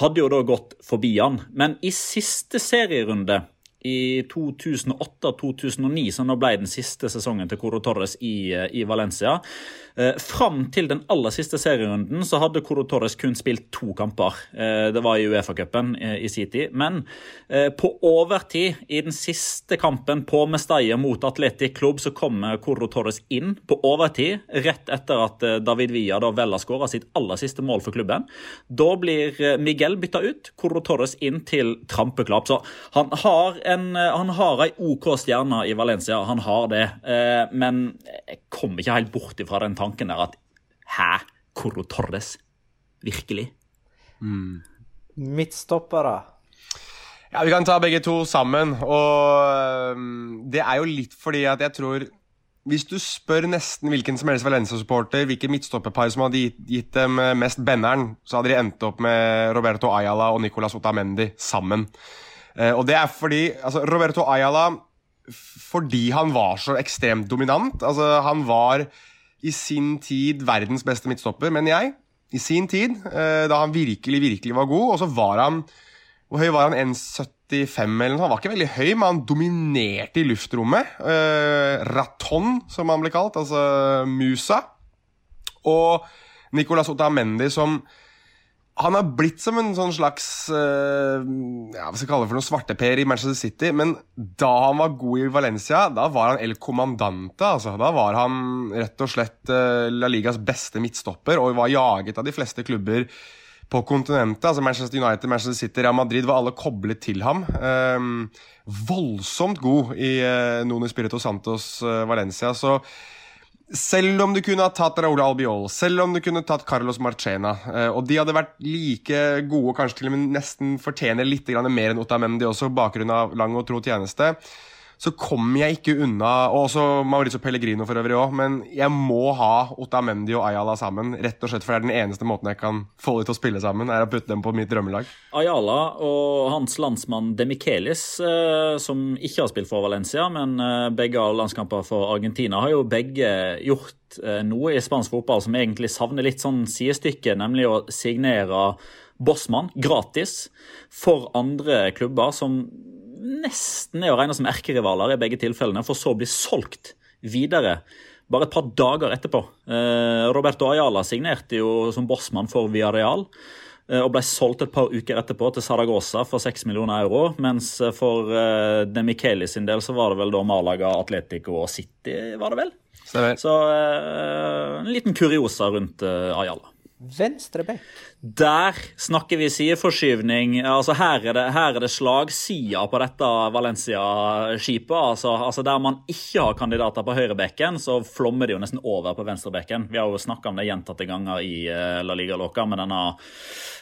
hadde jo da gått forbi han. Men i siste serierunde i 2008-2009, som nå ble den siste sesongen til Coro Torres i, i Valencia. Eh, fram til den aller siste serierunden så hadde Coro Torres kun spilt to kamper. Eh, det var i Uefa-cupen eh, i sin tid. Men eh, på overtid, i den siste kampen på Mestalla mot Atletic Klubb, så kommer Coro Torres inn på overtid, rett etter at eh, David Villa da vel har skåra sitt aller siste mål for klubben. Da blir eh, Miguel bytta ut, Coro Torres inn til trampeklapp. Så han har en han har ei OK stjerne i Valencia, han har det. Men jeg kommer ikke helt bort ifra den tanken der at Hæ? Coro Torres? Virkelig? Mm. Midtstoppere? Ja, Vi kan ta begge to sammen. Og um, det er jo litt fordi at jeg tror Hvis du spør nesten hvilken som helst Valencia-supporter hvilket midtstopperpar som hadde gitt, gitt, dem eh, mest benneren, så hadde de endt opp med Roberto Ayala og Nicolas Otamendi sammen. Uh, og det er fordi altså, Roberto Ayala fordi han var så ekstremt dominant. Altså, han var i sin tid verdens beste midtstopper, mener jeg. I sin tid, eh, da han virkelig, virkelig var god. Og så var han Hvor høy var han? 1,75 eller noe? Han var ikke veldig høy, men han dominerte i luftrommet. Eh, Raton, som han ble kalt. Altså Musa. Og Nicolas Otamendi, som han har blitt som en sånn slags uh, ja, hva skal jeg kalle det for noe svarteper i Manchester City. Men da han var god i Valencia, da var han El Comandante. Altså. Da var han rett og slett uh, La Ligas beste midtstopper og var jaget av de fleste klubber på kontinentet. Altså Manchester United, Manchester City, Real Madrid var alle koblet til ham. Um, voldsomt god i uh, Nuno Spirito Santos Valencia. så selv om du kunne ha tatt Raúl Albiol, selv om du kunne tatt Carlos Marchena, eh, og de hadde vært like gode, kanskje til og med nesten fortjener litt mer enn Otamendi også, bakgrunn av lang og tro tjeneste, så kommer jeg ikke unna Og også Mauricio Pellegrino for øvrig òg, men jeg må ha Otamendi og Ayala sammen. Rett og slett for det er den eneste måten jeg kan få dem til å spille sammen, er å putte dem på mitt drømmelag. Ayala og hans landsmann Demikelis, eh, som ikke har spilt for Valencia, men eh, begge har landskamper for Argentina, har jo begge gjort eh, noe i spansk fotball som egentlig savner litt sånn sidestykke, nemlig å signere Bossmann gratis for andre klubber som nesten er å regne som erkerivaler i begge tilfellene, for så å bli solgt videre bare et par dager etterpå. Eh, Roberto Ayala signerte jo som bossmann for Villarreal eh, og ble solgt et par uker etterpå til Saragossa for 6 millioner euro. Mens for uh, De Micheli sin del så var det vel da Malaga, Atletico og City, var det vel? Så en liten kuriosa rundt Ayala. Venstre back. Der snakker vi sideforskyvning. Altså her er det, her er det slagsida på dette Valencia-skipet. Altså, altså, Der man ikke har kandidater på høyrebekken, så flommer det jo nesten over på venstrebekken. Vi har jo snakka om det gjentatte ganger i uh, La Liga Loca, med denne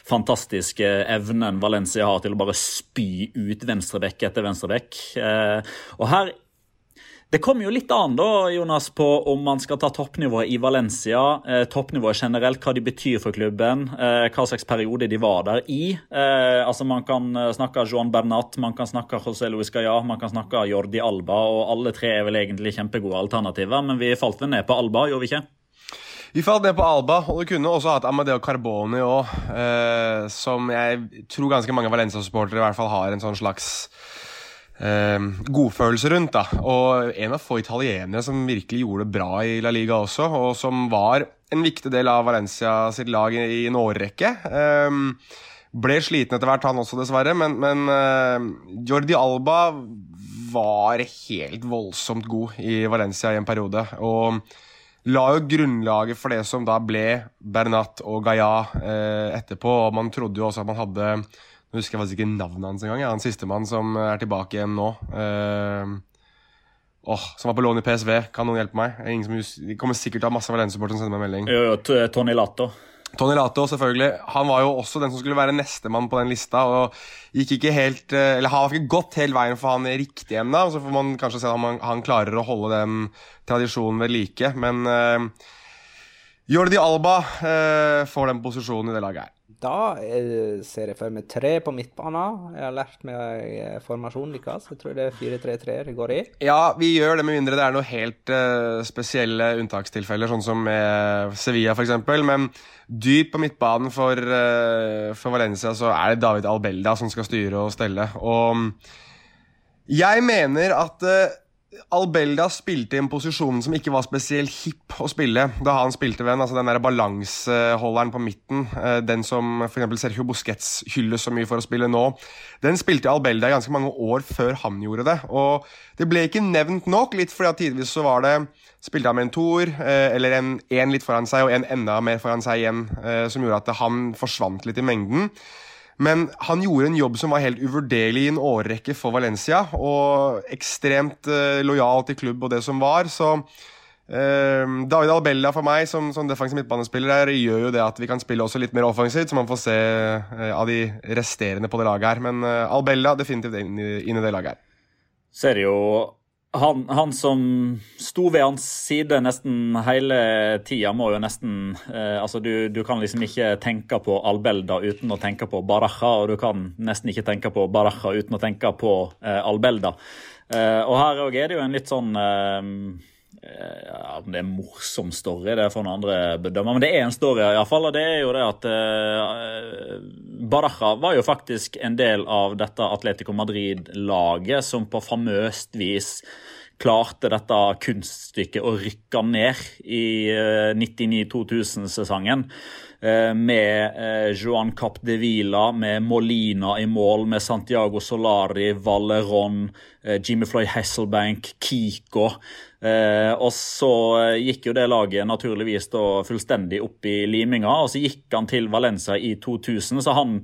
fantastiske evnen Valencia har til å bare spy ut venstrebekk etter venstrebekk. Uh, og her det kommer jo litt an da, Jonas, på om man skal ta toppnivået i Valencia, eh, toppnivået generelt, hva de betyr for klubben, eh, hva slags periode de var der i. Eh, altså Man kan eh, snakke Joan Bernat, man kan snakke José Luis Gaya, man kan snakke Jordi Alba, og alle tre er vel egentlig kjempegode alternativer, men vi falt vel ned på Alba, gjorde vi ikke? Vi falt ned på Alba, og du kunne også hatt Amadeo Carboni òg, eh, som jeg tror ganske mange Valencia-supportere i hvert fall har en sånn slags eh, godfølelse rundt. da. Og en av få italienere som virkelig gjorde det bra i La Liga også, og som var en viktig del av Valencia sitt lag i en årrekke. Eh, ble sliten etter hvert, han også, dessverre, men, men eh, Jordi Alba var helt voldsomt god i Valencia i en periode. Og la jo grunnlaget for det som da ble Bernat og Gaia eh, etterpå. og Man trodde jo også at man hadde nå husker jeg faktisk ikke navnet hans engang. Han sistemann som er tilbake igjen nå. Uh, oh, som var på lån i PSV. Kan noen hjelpe meg? Ingen som de kommer sikkert til å ha masse Valencia-supportere som sender meg melding. Jo, jo, Tony Lato. Tony Lato, selvfølgelig. Han var jo også den som skulle være nestemann på den lista. og gikk ikke helt, eh, eller Har ikke gått hele veien for han riktig ennå. Så får man kanskje se om han, han, klarer å holde den tradisjonen ved like. Men uh, Jordi Alba uh, får den posisjonen i det laget her. Da eh, ser jeg for meg tre på midtbanen. Jeg har lært meg eh, formasjonen deres. Jeg tror det er 4-3-3 det går i. Ja, vi gjør det med mindre det er noe helt uh, spesielle unntakstilfeller, sånn som med Sevilla f.eks. Men dypt på midtbanen for, uh, for, Valencia så er det David Albelda som skal styre og stelle. Og Jeg mener at uh, Albelda spilte i en posisjon som ikke var spesielt hipp å spille da han spilte ved den. Altså den der balanseholderen på midten, uh, den som f.eks. Sergio Busquets hylles så mye for å spille nå, den spilte Albelda i ganske mange år før han gjorde det. Og det ble ikke nevnt nok, litt fordi at tidvis så var det spilte han med en toer, uh, eller en én litt foran seg og en enda mer foran seg igjen, som gjorde at han forsvant litt i mengden. Men han gjorde en jobb som var helt uvurderlig i en årrekke for Valencia. Og ekstremt eh, lojal til klubb og det som var. Så eh, David Albella for meg som, som defensiv midtbanespiller gjør jo det at vi kan spille også litt mer offensivt, så man får se eh, av de resterende på det laget her. Men Albella definitivt inn i, inn i det laget her. Så er jo han, han, som sto ved hans side nesten hele tida, må jo nesten eh, altså du, du, kan liksom ikke tenke på Albelda uten å tenke på Baraja, og du kan nesten ikke tenke på Baraja uten å tenke på eh, Albelda. Eh, og her òg er det jo en litt sånn eh, om Det er en morsom story, det for noen andre bedømmer, men det er en story iallfall. Og det er jo det at eh, Baraja var jo faktisk en del av dette Atletico Madrid-laget som på famøst vis klarte dette kunststykket å rykke ned i eh, 99-2000-sesongen. Eh, med eh, Joan Capdevila, med Molina i mål, med Santiago Solari, Valeron, Jimmy Floyd Hasselbank, Kiko. Eh, og så gikk jo det laget naturligvis da fullstendig opp i liminga, og så gikk han til Valencia i 2000, så han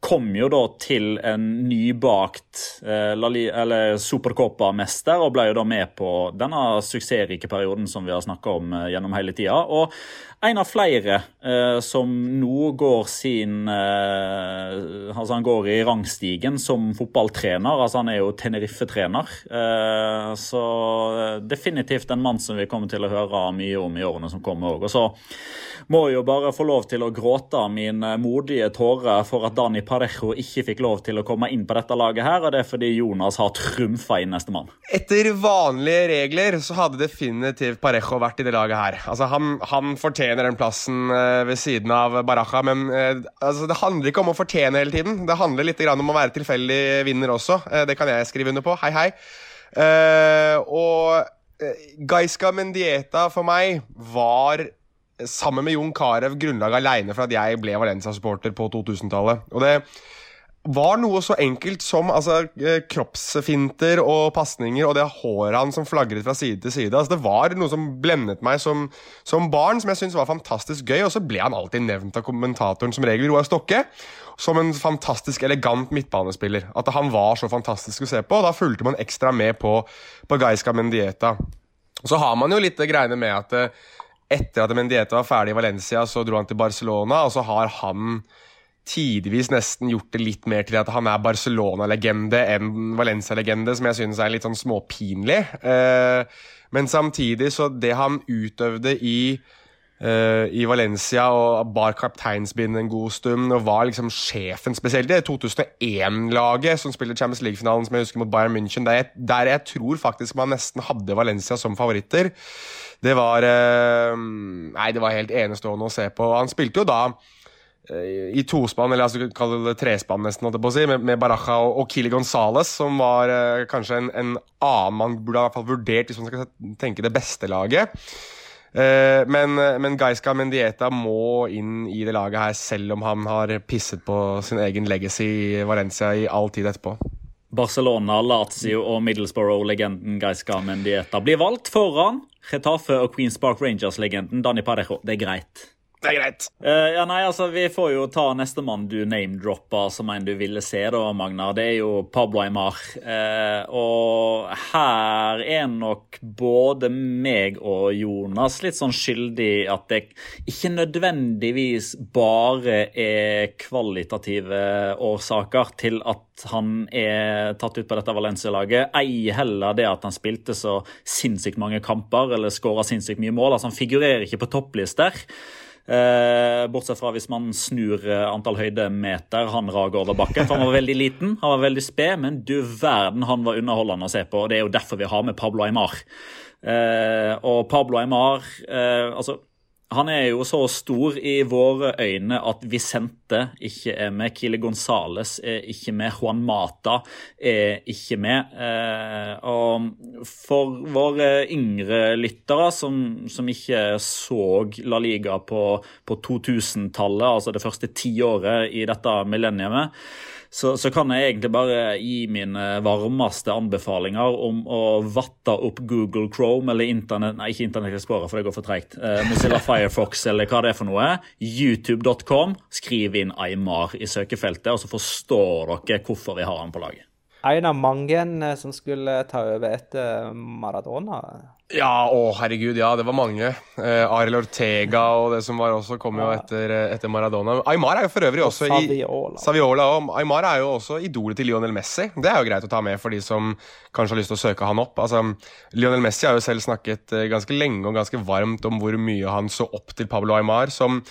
kom jo da til en nybakt eh, Supercopa-mester og ble jo da med på denne suksessrike perioden som vi har snakka om eh, gjennom hele tida. Og en av flere eh, som nå går sin eh, Altså han går i rangstigen som fotballtrener. altså Han er jo Tenerife-trener. Eh, så eh, definitivt en mann som vi kommer til å høre mye om i årene som kommer òg. Og så må jeg jo bare få lov til å gråte mine modige tårer for at Dani Parejo ikke fikk lov til å komme inn på dette laget her, og det er fordi Jonas har trumfa inn nestemann. Etter vanlige regler så hadde definitivt Parejo vært i det laget her. Altså han, han fortjener fortjener den plassen eh, ved siden av Baraja. Men eh, altså, det handler ikke om å fortjene hele tiden. Det handler litt om å være tilfeldig vinner også. Eh, det kan jeg skrive under på. Hei, hei. og Gaiska Mendieta for meg var sammen med Jon Carew grunnlaget aleine for at jeg ble Valencia-supporter på 2000-tallet. Og det var noe så enkelt som altså, eh, kroppsfinter og pasninger og det håret han som flagret fra side til side. Altså, det var noe som blendet meg som, som barn, som jeg syntes var fantastisk gøy. Og så ble han alltid nevnt av kommentatoren, som regel Roar Stokke, som en fantastisk elegant midtbanespiller. At han var så fantastisk å se på, og da fulgte man ekstra med på, på Gaisca Mendieta. Så har man jo litt greiene med at eh, etter at Mendieta var ferdig i Valencia, så dro han til Barcelona, og så har han tidvis nesten gjort det litt mer til at han er Barcelona-legende enn Valencia-legende, som jeg synes er litt sånn småpinlig. Eh, men samtidig, så det han utøvde i Uh, i Valencia og bar kapteinsbind en god stund og var liksom sjefen, spesielt i 2001-laget som spiller Champions League-finalen som jeg husker mot Bayern München, der jeg, der jeg, tror faktisk man nesten hadde Valencia som favoritter. Det var uh, Nei, det var helt enestående å se på. Han spilte jo da Eh, i tospann, eller altså kall det trespann, nesten, si, med, med Baraja og, og Kili Gonzales, som var eh, kanskje en, en, annen man burde i hvert fall vurdert hvis man skal tenke det beste laget. Eh, men, men Gaisca Mendieta må inn i det laget her, selv om han har pisset på sin egen legacy i Valencia i all tid etterpå. Barcelona, Lazio og Middlesbrough-legenden Gaisca Mendieta blir valgt foran Retafe og Queens Park Rangers-legenden Dani Parejo. Det er greit. Det er greit. Uh, ja, nei, altså, Vi får jo ta nestemann du name-droppa som en du ville se, da, Magna. Det er jo Pablo Aymar. Uh, og her er nok både meg og Jonas litt sånn skyldig at det ikke nødvendigvis bare er kvalitative årsaker til at han er tatt ut på dette Valencia-laget. Ei heller det at han spilte så sinnssykt mange kamper eller skåra sinnssykt mye mål. Altså, han figurerer ikke på topplister. Eh, bortsett fra hvis man snur eh, antall høydemeter han rager over bakken. For han var veldig liten, han var veldig sped, men du verden han var underholdende å se på. og Det er jo derfor vi har med Pablo Aymar. Eh, og Pablo Aymar altså, Han er jo så stor i våre øyne at Vicente Llorente ikke er med. Kile Gonzales er ikke med. Juan Mata er ikke med. Eh, og for våre yngre lyttere som, som ikke så La Liga på, på 2000-tallet, altså det første tiåret i dette millenniumet, så, så, kan jeg egentlig bare gi mine varmeste anbefalinger om å vatte opp Google Chrome eller Internett Nei, ikke Internett Explorer, for det går for treigt. Eh, Mozilla Firefox eller hva det er for noe. YouTube.com. Skriv inn Aymar i søkefeltet, og så forstår dere hvorfor vi har han på laget. En av mange eh, som skulle ta over etter Maradona. Ja, å herregud, ja, det var mange. Eh, Arild Ortega og det som var også, kom jo etter, eh, etter Maradona. Aymar er jo for øvrig også Saviola. i Saviola. Og Aymar er jo også idolet til Lionel Messi. Det er jo greit å ta med for de som kanskje har lyst til å søke han opp. Altså, Lionel Messi har jo selv snakket eh, ganske lenge og ganske varmt om hvor mye han så opp til Pablo Aymar, som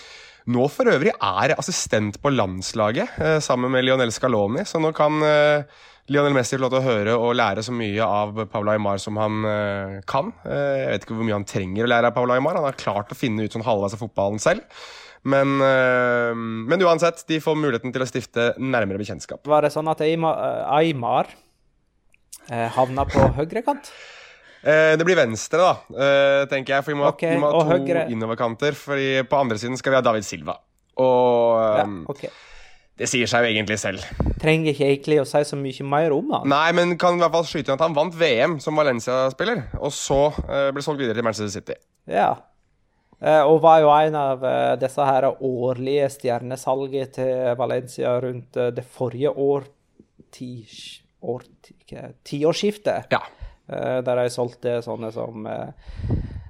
nå for øvrig er assistent på landslaget eh, sammen med Lionel Scaloni, så nå kan eh, Lionel Messi får lov til å høre og lære så mye av Pablo Aymar som han uh, kan. Jeg vet ikke hvor mye han trenger å lære av Pablo Aymar. Han har klart å finne ut sånn halvveis av fotballen selv. Men, men, uansett, de får muligheten til å stifte nærmere bekjentskap. Var det sånn at Aymar havna på høyrekant? Det blir venstre, da, tenker jeg. For vi må, okay, vi må ha to høyre... innoverkanter. Fordi på andre siden skal vi ha David Silva. Og ja, okay. Det sier seg jo egentlig selv. Trenger ikke egentlig å si så mye mer om han. Nei, men kan i hvert fall skyte inn at han vant VM som Valencia-spiller, og så uh, ble solgt videre til Manchester City. Ja. Og var jo en av disse her årlige stjernesalget til Valencia rundt det forrige år, ti, år, tiårsskiftet. Ja. Der de solgte sånne som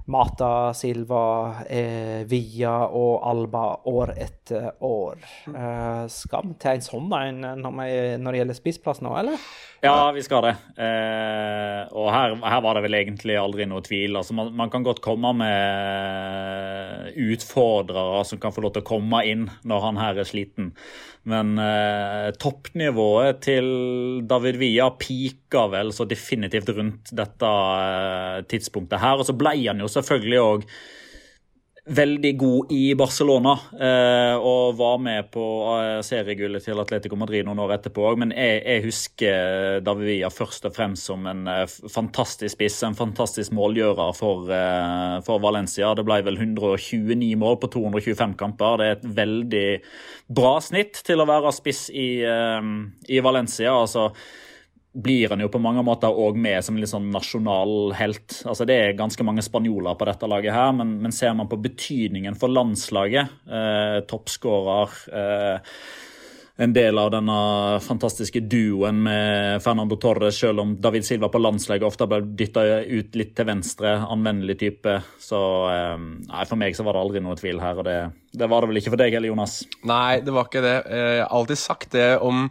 Mata, Silva, eh, Via og Alba år etter år. Eh, vi til en sånn en når, det gjelder spissplass nå, eller? Ja, vi skal det. Eh, og her, her, var det vel egentlig aldri noe tvil. Altså, man, man, kan godt komme med utfordrere som kan få lov til å komme inn når han her er sliten. Men eh, toppnivået til David Via pika vel så definitivt rundt dette eh, tidspunktet her. Og så ble han jo selvfølgelig òg veldig god i Barcelona eh, og var med på eh, seriegullet til Atletico Madrid noen år etterpå òg. Men jeg, jeg, husker David Villa først og fremst som en eh, fantastisk spiss, en fantastisk målgjører for, for, Valencia. Det ble vel 129 mål på 225 kamper. Det er et veldig bra snitt til å være spiss i, i Valencia. altså blir han jo på mange måter òg med som litt sånn nasjonal helt. Altså Det er ganske mange spanjoler på dette laget, her, men, men ser man på betydningen for landslaget, eh, toppskårer eh, en del av denne fantastiske duoen med Fernando Torres, selv om David Silva på landslaget ofte ble dytta ut litt til venstre, anvendelig type. Så eh, nei, for meg så var det aldri noe tvil her, og det, det var det vel ikke for deg heller, Jonas? Nei, det var ikke det. Jeg har alltid sagt det om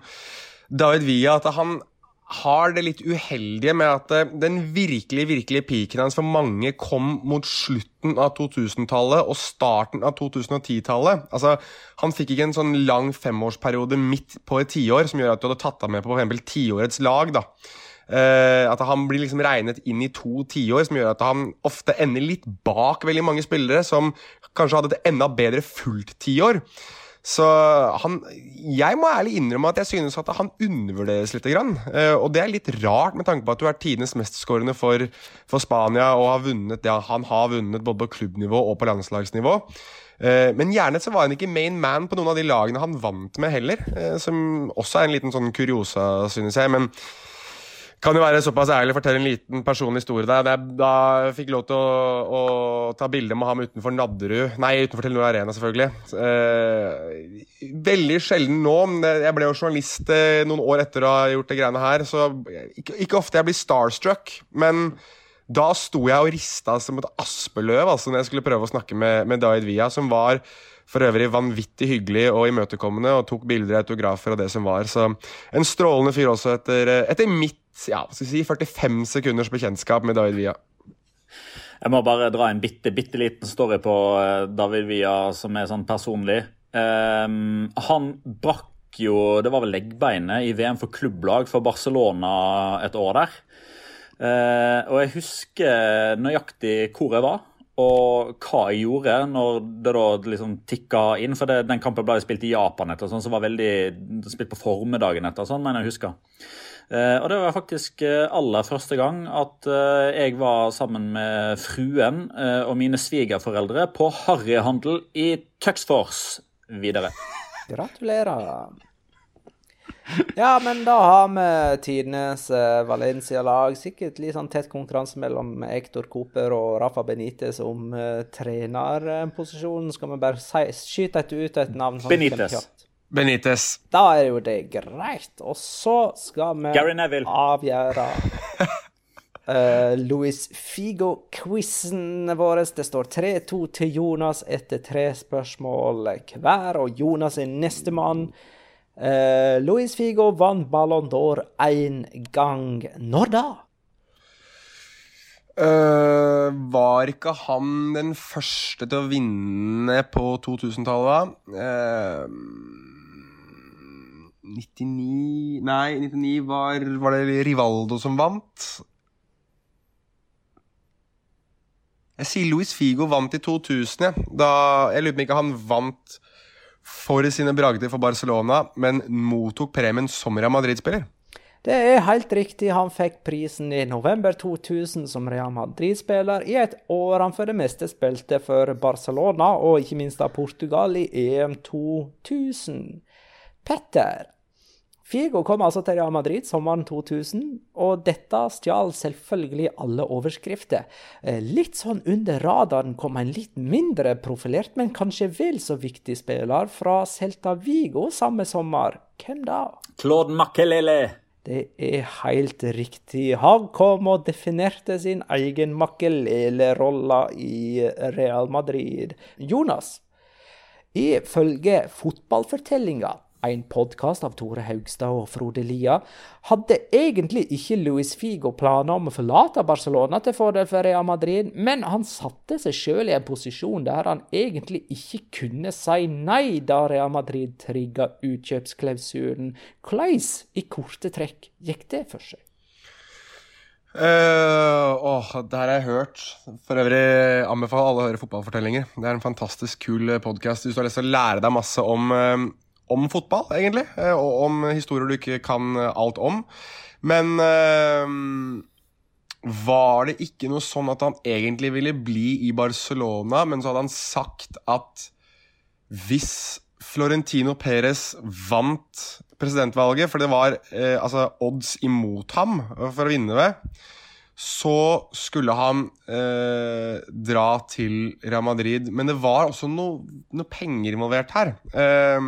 David Villa, at han har det litt uheldige med at eh, den virkelig, virkelig peaken hans for mange kom mot slutten av 2000-tallet og starten av 2010-tallet. Altså, han fikk ikke en sånn lang femårsperiode midt på et tiår som gjør at du hadde tatt ham med på f.eks. tiårets lag. da. Uh, at han blir liksom regnet inn i to tiår, som gjør at han ofte ender litt bak veldig mange spillere som kanskje hadde et enda bedre fullt tiår. Så han Jeg må ærlig innrømme at jeg synes at han undervurderes litt. Grann. Eh, og det er litt rart, med tanke på at du er tidenes mestskårende for, for Spania og har vunnet ja, han har vunnet både på klubbnivå og på landslagsnivå. Eh, men gjerne så var han ikke main man på noen av de lagene han vant med heller, eh, som også er en liten sånn kuriosa, synes jeg. men kan jo være såpass ærlig å fortelle en liten personlig historie der. Da, jeg fikk jeg lov til å, å ta bilde med ham utenfor Nadderud Nei, utenfor Telenor Arena, selvfølgelig. Eh, veldig sjelden nå. Jeg ble jo journalist eh, noen år etter å ha gjort det greiene her, så ikke, ikke ofte jeg blir starstruck, men da sto jeg og rista som et aspeløv altså, når jeg skulle prøve å snakke med, med David Villa, som var for øvrig vanvittig hyggelig og imøtekommende og tok bilder, og autografer og det som var. Så en strålende fyr også etter, etter mitt ja, skal si 45 sekunders bekjentskap med David Villa. Jeg må bare dra en bitte, bitte liten story på eh, David Villa som er sånn personlig. Um, han brakk jo Det var vel leggbeinet i VM for klubblag for Barcelona et år der. Uh, og jeg husker nøyaktig hvor jeg var. og hva jeg gjorde når det da liksom tikka inn. For det, den kampen ble spilt i Japan etter, sånn, som var veldig spilt på formiddagen etter, sånn, mener jeg husker. Uh, og det var faktisk eh, aller første gang at uh, jeg var sammen med fruen uh, og mine svigerforeldre på harryhandel i Tuxforce videre. Gratulerer. [LAUGHS] Ja, men da har vi tidenes uh, Valencia-lag. Sikkert litt sånn tett konkurranse mellom Ektor Cooper og Rafa Benitez om uh, trenerposisjonen. Skal vi bare si, skyte et ut et navn? Sånn Benitez. Benitez. Da er jo det greit. Og så skal vi avgjøre [LAUGHS] uh, Louis Figo-quizen vår. Det står 3-2 til Jonas etter tre spørsmål hver, og Jonas er nestemann. Uh, Luis Figo vant Ballon d'Or én gang. Når da? Uh, var ikke han den første til å vinne på 2000-tallet? Uh, 99 Nei, 99 var, var det Rivaldo som vant. Jeg sier Luis Figo vant i 2000, jeg. Da, jeg lurer på om ikke han vant for sine bragder for Barcelona, men mottok premien som Real Madrid-spiller. Det er helt riktig, han fikk prisen i november 2000 som Real Madrid-spiller, i et år han for det meste spilte for Barcelona, og ikke minst av Portugal i EM 2000. Petter, Figo kom altså til Real Madrid sommeren 2000, og dette stjal selvfølgelig alle overskrifter. Eh, litt sånn under radaren kom en litt mindre profilert, men kanskje vel så viktig spiller fra Celta Vigo samme sommer. Hvem da? Claude Makelele. Det er helt riktig. Han kom og definerte sin egen Makelele-rolle i Real Madrid. Jonas, ifølge fotballfortellinga en podkast av Tore Haugstad og Frode Lia, hadde egentlig ikke Luis Figo planer om å forlate Barcelona til fordel for Real Madrid, men han satte seg sjøl i en posisjon der han egentlig ikke kunne si nei da Real Madrid trigga utkjøpsklausulen. Hvordan, i korte trekk, gikk det for seg? Uh, åh, det her har jeg hørt. For øvrig anbefaler alle å høre fotballfortellinger. Det er en fantastisk kul podkast hvis du har lyst til å lære deg masse om uh, om fotball, egentlig. Eh, og om historier du ikke kan eh, alt om. Men øh, var det ikke noe sånn at han egentlig ville bli i Barcelona, men så hadde han sagt at hvis Florentino Perez vant presidentvalget, for det var eh, altså odds imot ham for å vinne det, så skulle han eh, dra til Real Madrid. Men det var også noe, noe penger involvert her. Eh,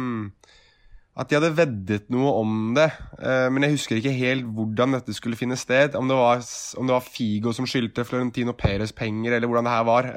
at de hadde veddet noe om det. Eh, men jeg husker ikke helt hvordan dette skulle finne sted. Om det var, om det var Figo som skyldte Florentino Perez penger, eller hvordan det her var.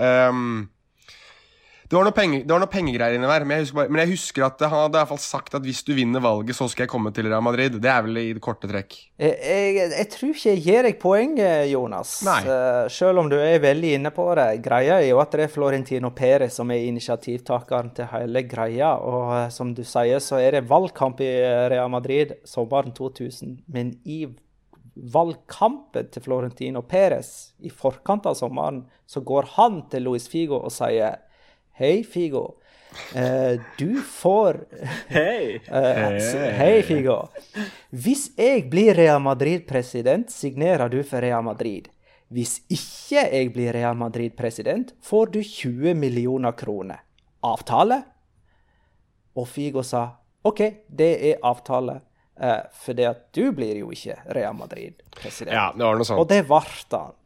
Det var noe, penge, det var noe pengegreier inni der, men jeg, bare, men jeg, husker at han hadde i hvert fall sagt at hvis du vinner valget, så skal jeg komme til Real Madrid. Det er vel i det korte trekk. Jeg, jeg, jeg tror ikke jeg gir deg poeng, Jonas. Uh, selv om du er veldig inne på det. Greia er jo at det er Florentino Perez som er initiativtakeren til hele greia. Og uh, som du sier, så er det valgkamp i Real Madrid sommeren 2000. Men i valgkampen til Florentino Perez i forkant av sommeren, så går han til Luis Figo og sier Hei, Figo. Uh, du får [LAUGHS] Hei. Uh, hei, Figo. Hvis jeg blir Real Madrid-president, signerer du for Real Madrid. Hvis ikke jeg blir Real Madrid-president, får du 20 millioner kroner. Avtale? Og Figo sa OK, det er avtale. Uh, for det at du blir jo ikke Real Madrid-president. Ja, det var noe sånt. Og det ble han.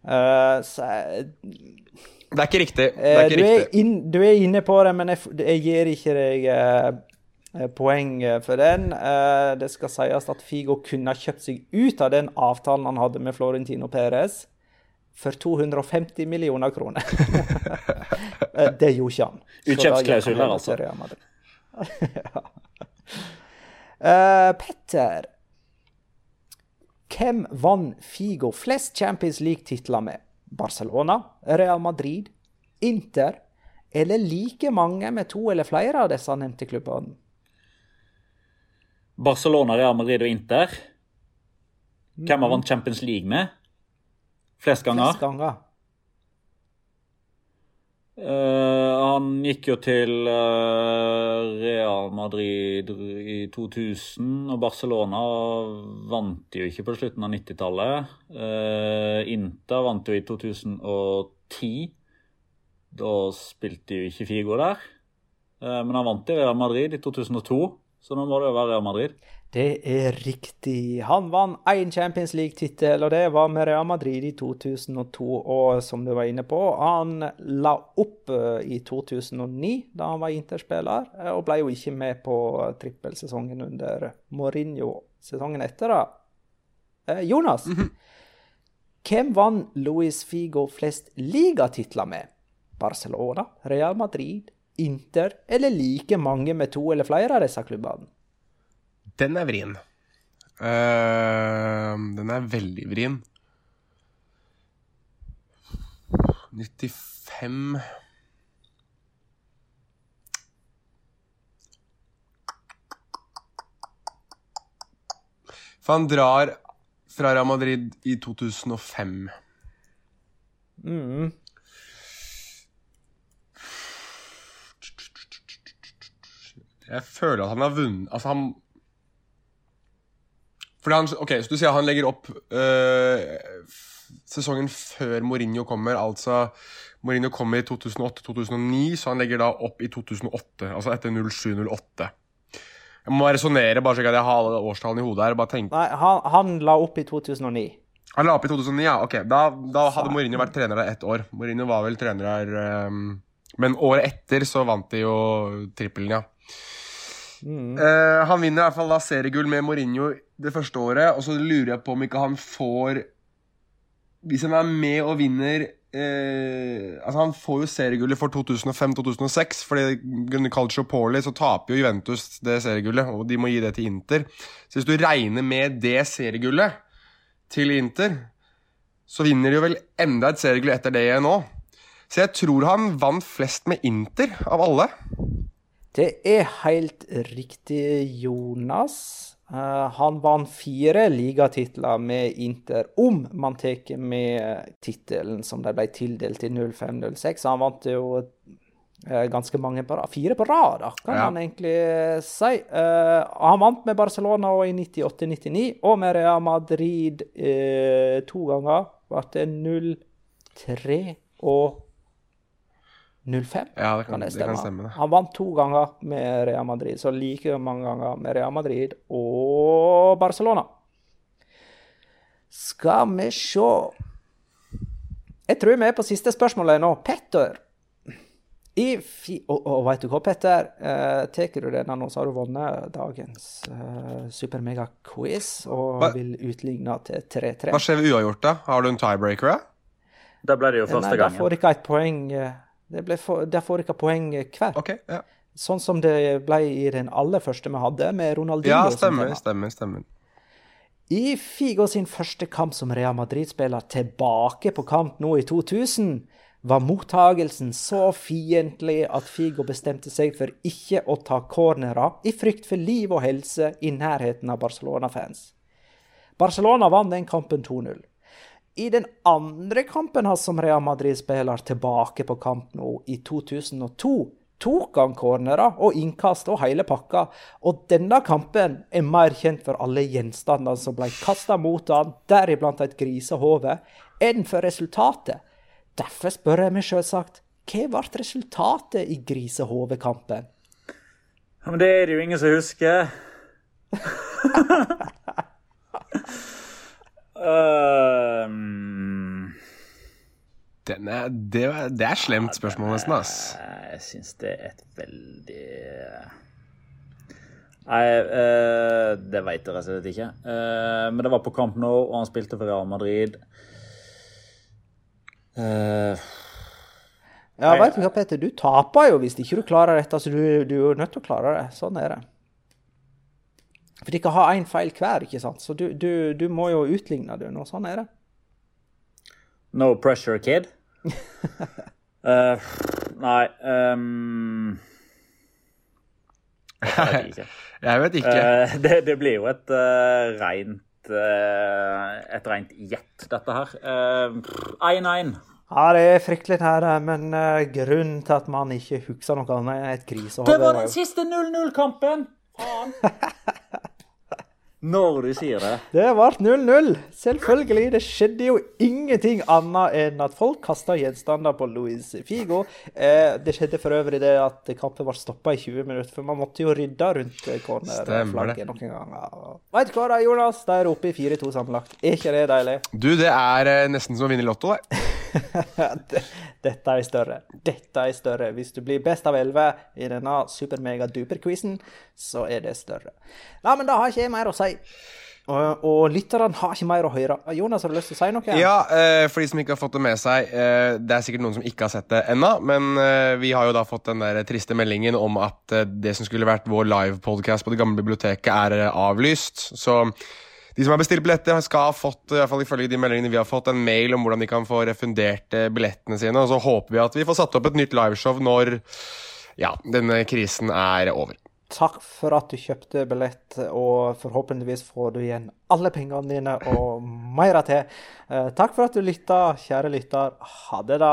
Uh, så det er ikke riktig. Det er ikke du, er inn, du, er inne på det, men jeg, jeg gir ikke deg eh, poeng for den. Eh, det skal sies at Figo kunne ha kjøpt seg ut av den avtalen han hadde med Florentino Perez for 250 millioner kroner. [LAUGHS] det gjorde ikke han. Utkjøpsklausuler, altså. ja. uh, [LAUGHS] Petter, hvem vant Figo flest Champions League-titler med? Barcelona, Real Madrid, Inter eller like mange med to eller flere av disse nevnte klubbene? Barcelona, Real Madrid og Inter. Hvem har vant Champions League med? Flest ganger? Flest ganger. Eh, han gikk jo til uh, Real Madrid i 2000, og Barcelona vant jo ikke på slutten av 90-tallet. Uh, Inter vant jo i 2010. Da spilte jo ikke Figo der. men han vant i Real Madrid i 2002, så nå må det jo være Real Madrid. Det er riktig. Han vant én Champions League-tittel, og det var med Real Madrid i 2002. Og som du var inne på, han la opp eh, i 2009, da han var interspiller, eh, og ble jo ikke med på trippelsesongen under Mourinho sesongen etter. da. Eh, Jonas, mm -hmm. hvem vant Luis Figo flest ligatitler med? Barcelona, Real Madrid, Inter eller like mange med to eller flere av disse klubbene? Den er vrien. Uh, den er veldig vrien. 95 For han drar fra Real Madrid i 2005. Mm. Jeg føler at han har vunnet Altså, han fordi han, ok, Så du sier han legger opp øh, sesongen før Mourinho kommer, altså Mourinho kommer i 2008-2009, så han legger da opp i 2008, altså etter 07-08. Jeg må resonnere, bare så jeg har alle årstallene i hodet her. bare tenk. Nei, han, han, la opp i 2009. Han la opp i 2009, ja. Ok, Da, da hadde Mourinho vært trener der ett år. Mourinho var vel trener der um, Men året etter så vant de jo trippelen, ja. Mm. Uh, han vinner i hvert fall da seriegull med Mourinho det første året, og så lurer jeg på om ikke han får Hvis han er med og vinner uh, Altså Han får jo seriegullet for 2005-2006, fordi grunnet Calcio Poli så taper jo Juventus det seriegullet, og de må gi det til Inter. Så hvis du regner med det seriegullet til Inter, så vinner de jo vel enda et seriegull etter det nå. Så jeg tror han vant flest med Inter av alle. Det er helt riktig, Jonas. Uh, han vant fire ligatitler med Inter, om man tar med tittelen som de ble tildelt i 05-06. Han vant jo uh, ganske mange på rad. Fire på rad, da, kan ja. han egentlig si. Uh, han vant med Barcelona i 98-99, og med Real Madrid to ganger. Ble det 0-3 og 05, ja, det kan, kan, det stemme. Det kan stemme det. Han vant to ganger med Real Madrid, så like mange ganger med Real Madrid og Barcelona. Skal vi se Jeg tror vi er på siste spørsmålet nå. Petter. I fi... Og, og vet du hva, Petter? Eh, Tar du denne nå, så har du vunnet dagens eh, supermega-quiz og hva? vil utligne til 3-3. Hva skjer ved uavgjort, da? Har du en tiebreaker, da? Da ble det jo første gangen. Da får ikke et poeng. Uh, det for, der får dere poeng hver. Okay, ja. Sånn som det ble i den aller første vi hadde, med Ronaldinho. Ja, stemmer, stemmer, stemmer. I Figo sin første kamp som Real Madrid-spiller tilbake på kamp nå i 2000, var mottagelsen så fiendtlig at Figo bestemte seg for ikke å ta cornerer i frykt for liv og helse i nærheten av Barcelona-fans. Barcelona vant den kampen 2-0. I den andre kampen hans som Real Madrid-spiller tilbake på kamp nå, i 2002, tok han cornerer og innkast og hele pakka. Og denne kampen er mer kjent for alle gjenstandene som ble kasta mot han, deriblant et grisehode, enn for resultatet. Derfor spør jeg meg selvsagt, hva ble resultatet i grisehovekampen? Ja, men det er det jo ingen som husker. [LAUGHS] Uh, er, det, det, er slemt spørsmål, nesten. ass. Jeg syns det er et veldig Nei, uh, det veit jeg rett og slett ikke. Uh, men det var på kamp nå, og han spilte for Real Madrid. Uh, ja, veit du hva, Peter, du taper jo hvis ikke du klarer dette. Så du, du er nødt til å klare det. Sånn er det. For de kan ha én feil hver, ikke sant? så du, du, du må jo utligne det Noe. Sånn er det. No pressure, kid? uh, [LAUGHS] nei um, Jeg vet [LAUGHS] ikke. jeg vet ikke. Uh, det, det, blir jo et uh, rent Et rent gjett, dette her. 1-1. Ja, det er fryktelig nære, men uh, grunnen til at man ikke husker noe annet enn et krisehode Det var den siste 0-0-kampen! Faen! [LAUGHS] Når du sier det. Det ble 0-0. Selvfølgelig. Det skjedde jo ingenting annet enn at folk kasta gjenstander på Luis Figo. Eh, det skjedde for øvrig det at kampen ble stoppa i 20 minutter, for man måtte jo rydde rundt cornerflagget noen ganger. Veit du hva da, Jonas? De er oppe i 4-2 sammenlagt. Er ikke det deilig? Du, det er eh, nesten som å vinne i Lotto, det. [LAUGHS] Dette er større. Dette er større. Hvis du blir best av elleve i denne super-mega-duper-quizen, så er det større. Nei, men da har ikke jeg mer å si. Og, og lytterne har ikke mer å høre. Jonas, har du lyst til å si noe? Ja, eh, for de som ikke har fått det med seg. Eh, det er sikkert noen som ikke har sett det ennå, men eh, vi har jo da fått den der triste meldingen om at det som skulle vært vår live-podcast på det gamle biblioteket, er avlyst. Så de som har bestilt billetter, skal ha fått i hvert fall ifølge de meldingene vi har fått, en mail om hvordan de kan få refundert eh, billettene sine. Og så håper vi at vi får satt opp et nytt liveshow når ja, denne krisen er over. Takk for at du kjøpte billett, og forhåpentligvis får du igjen alle pengene dine og mer til. Eh, takk for at du lytta, kjære lytter. Ha det, da.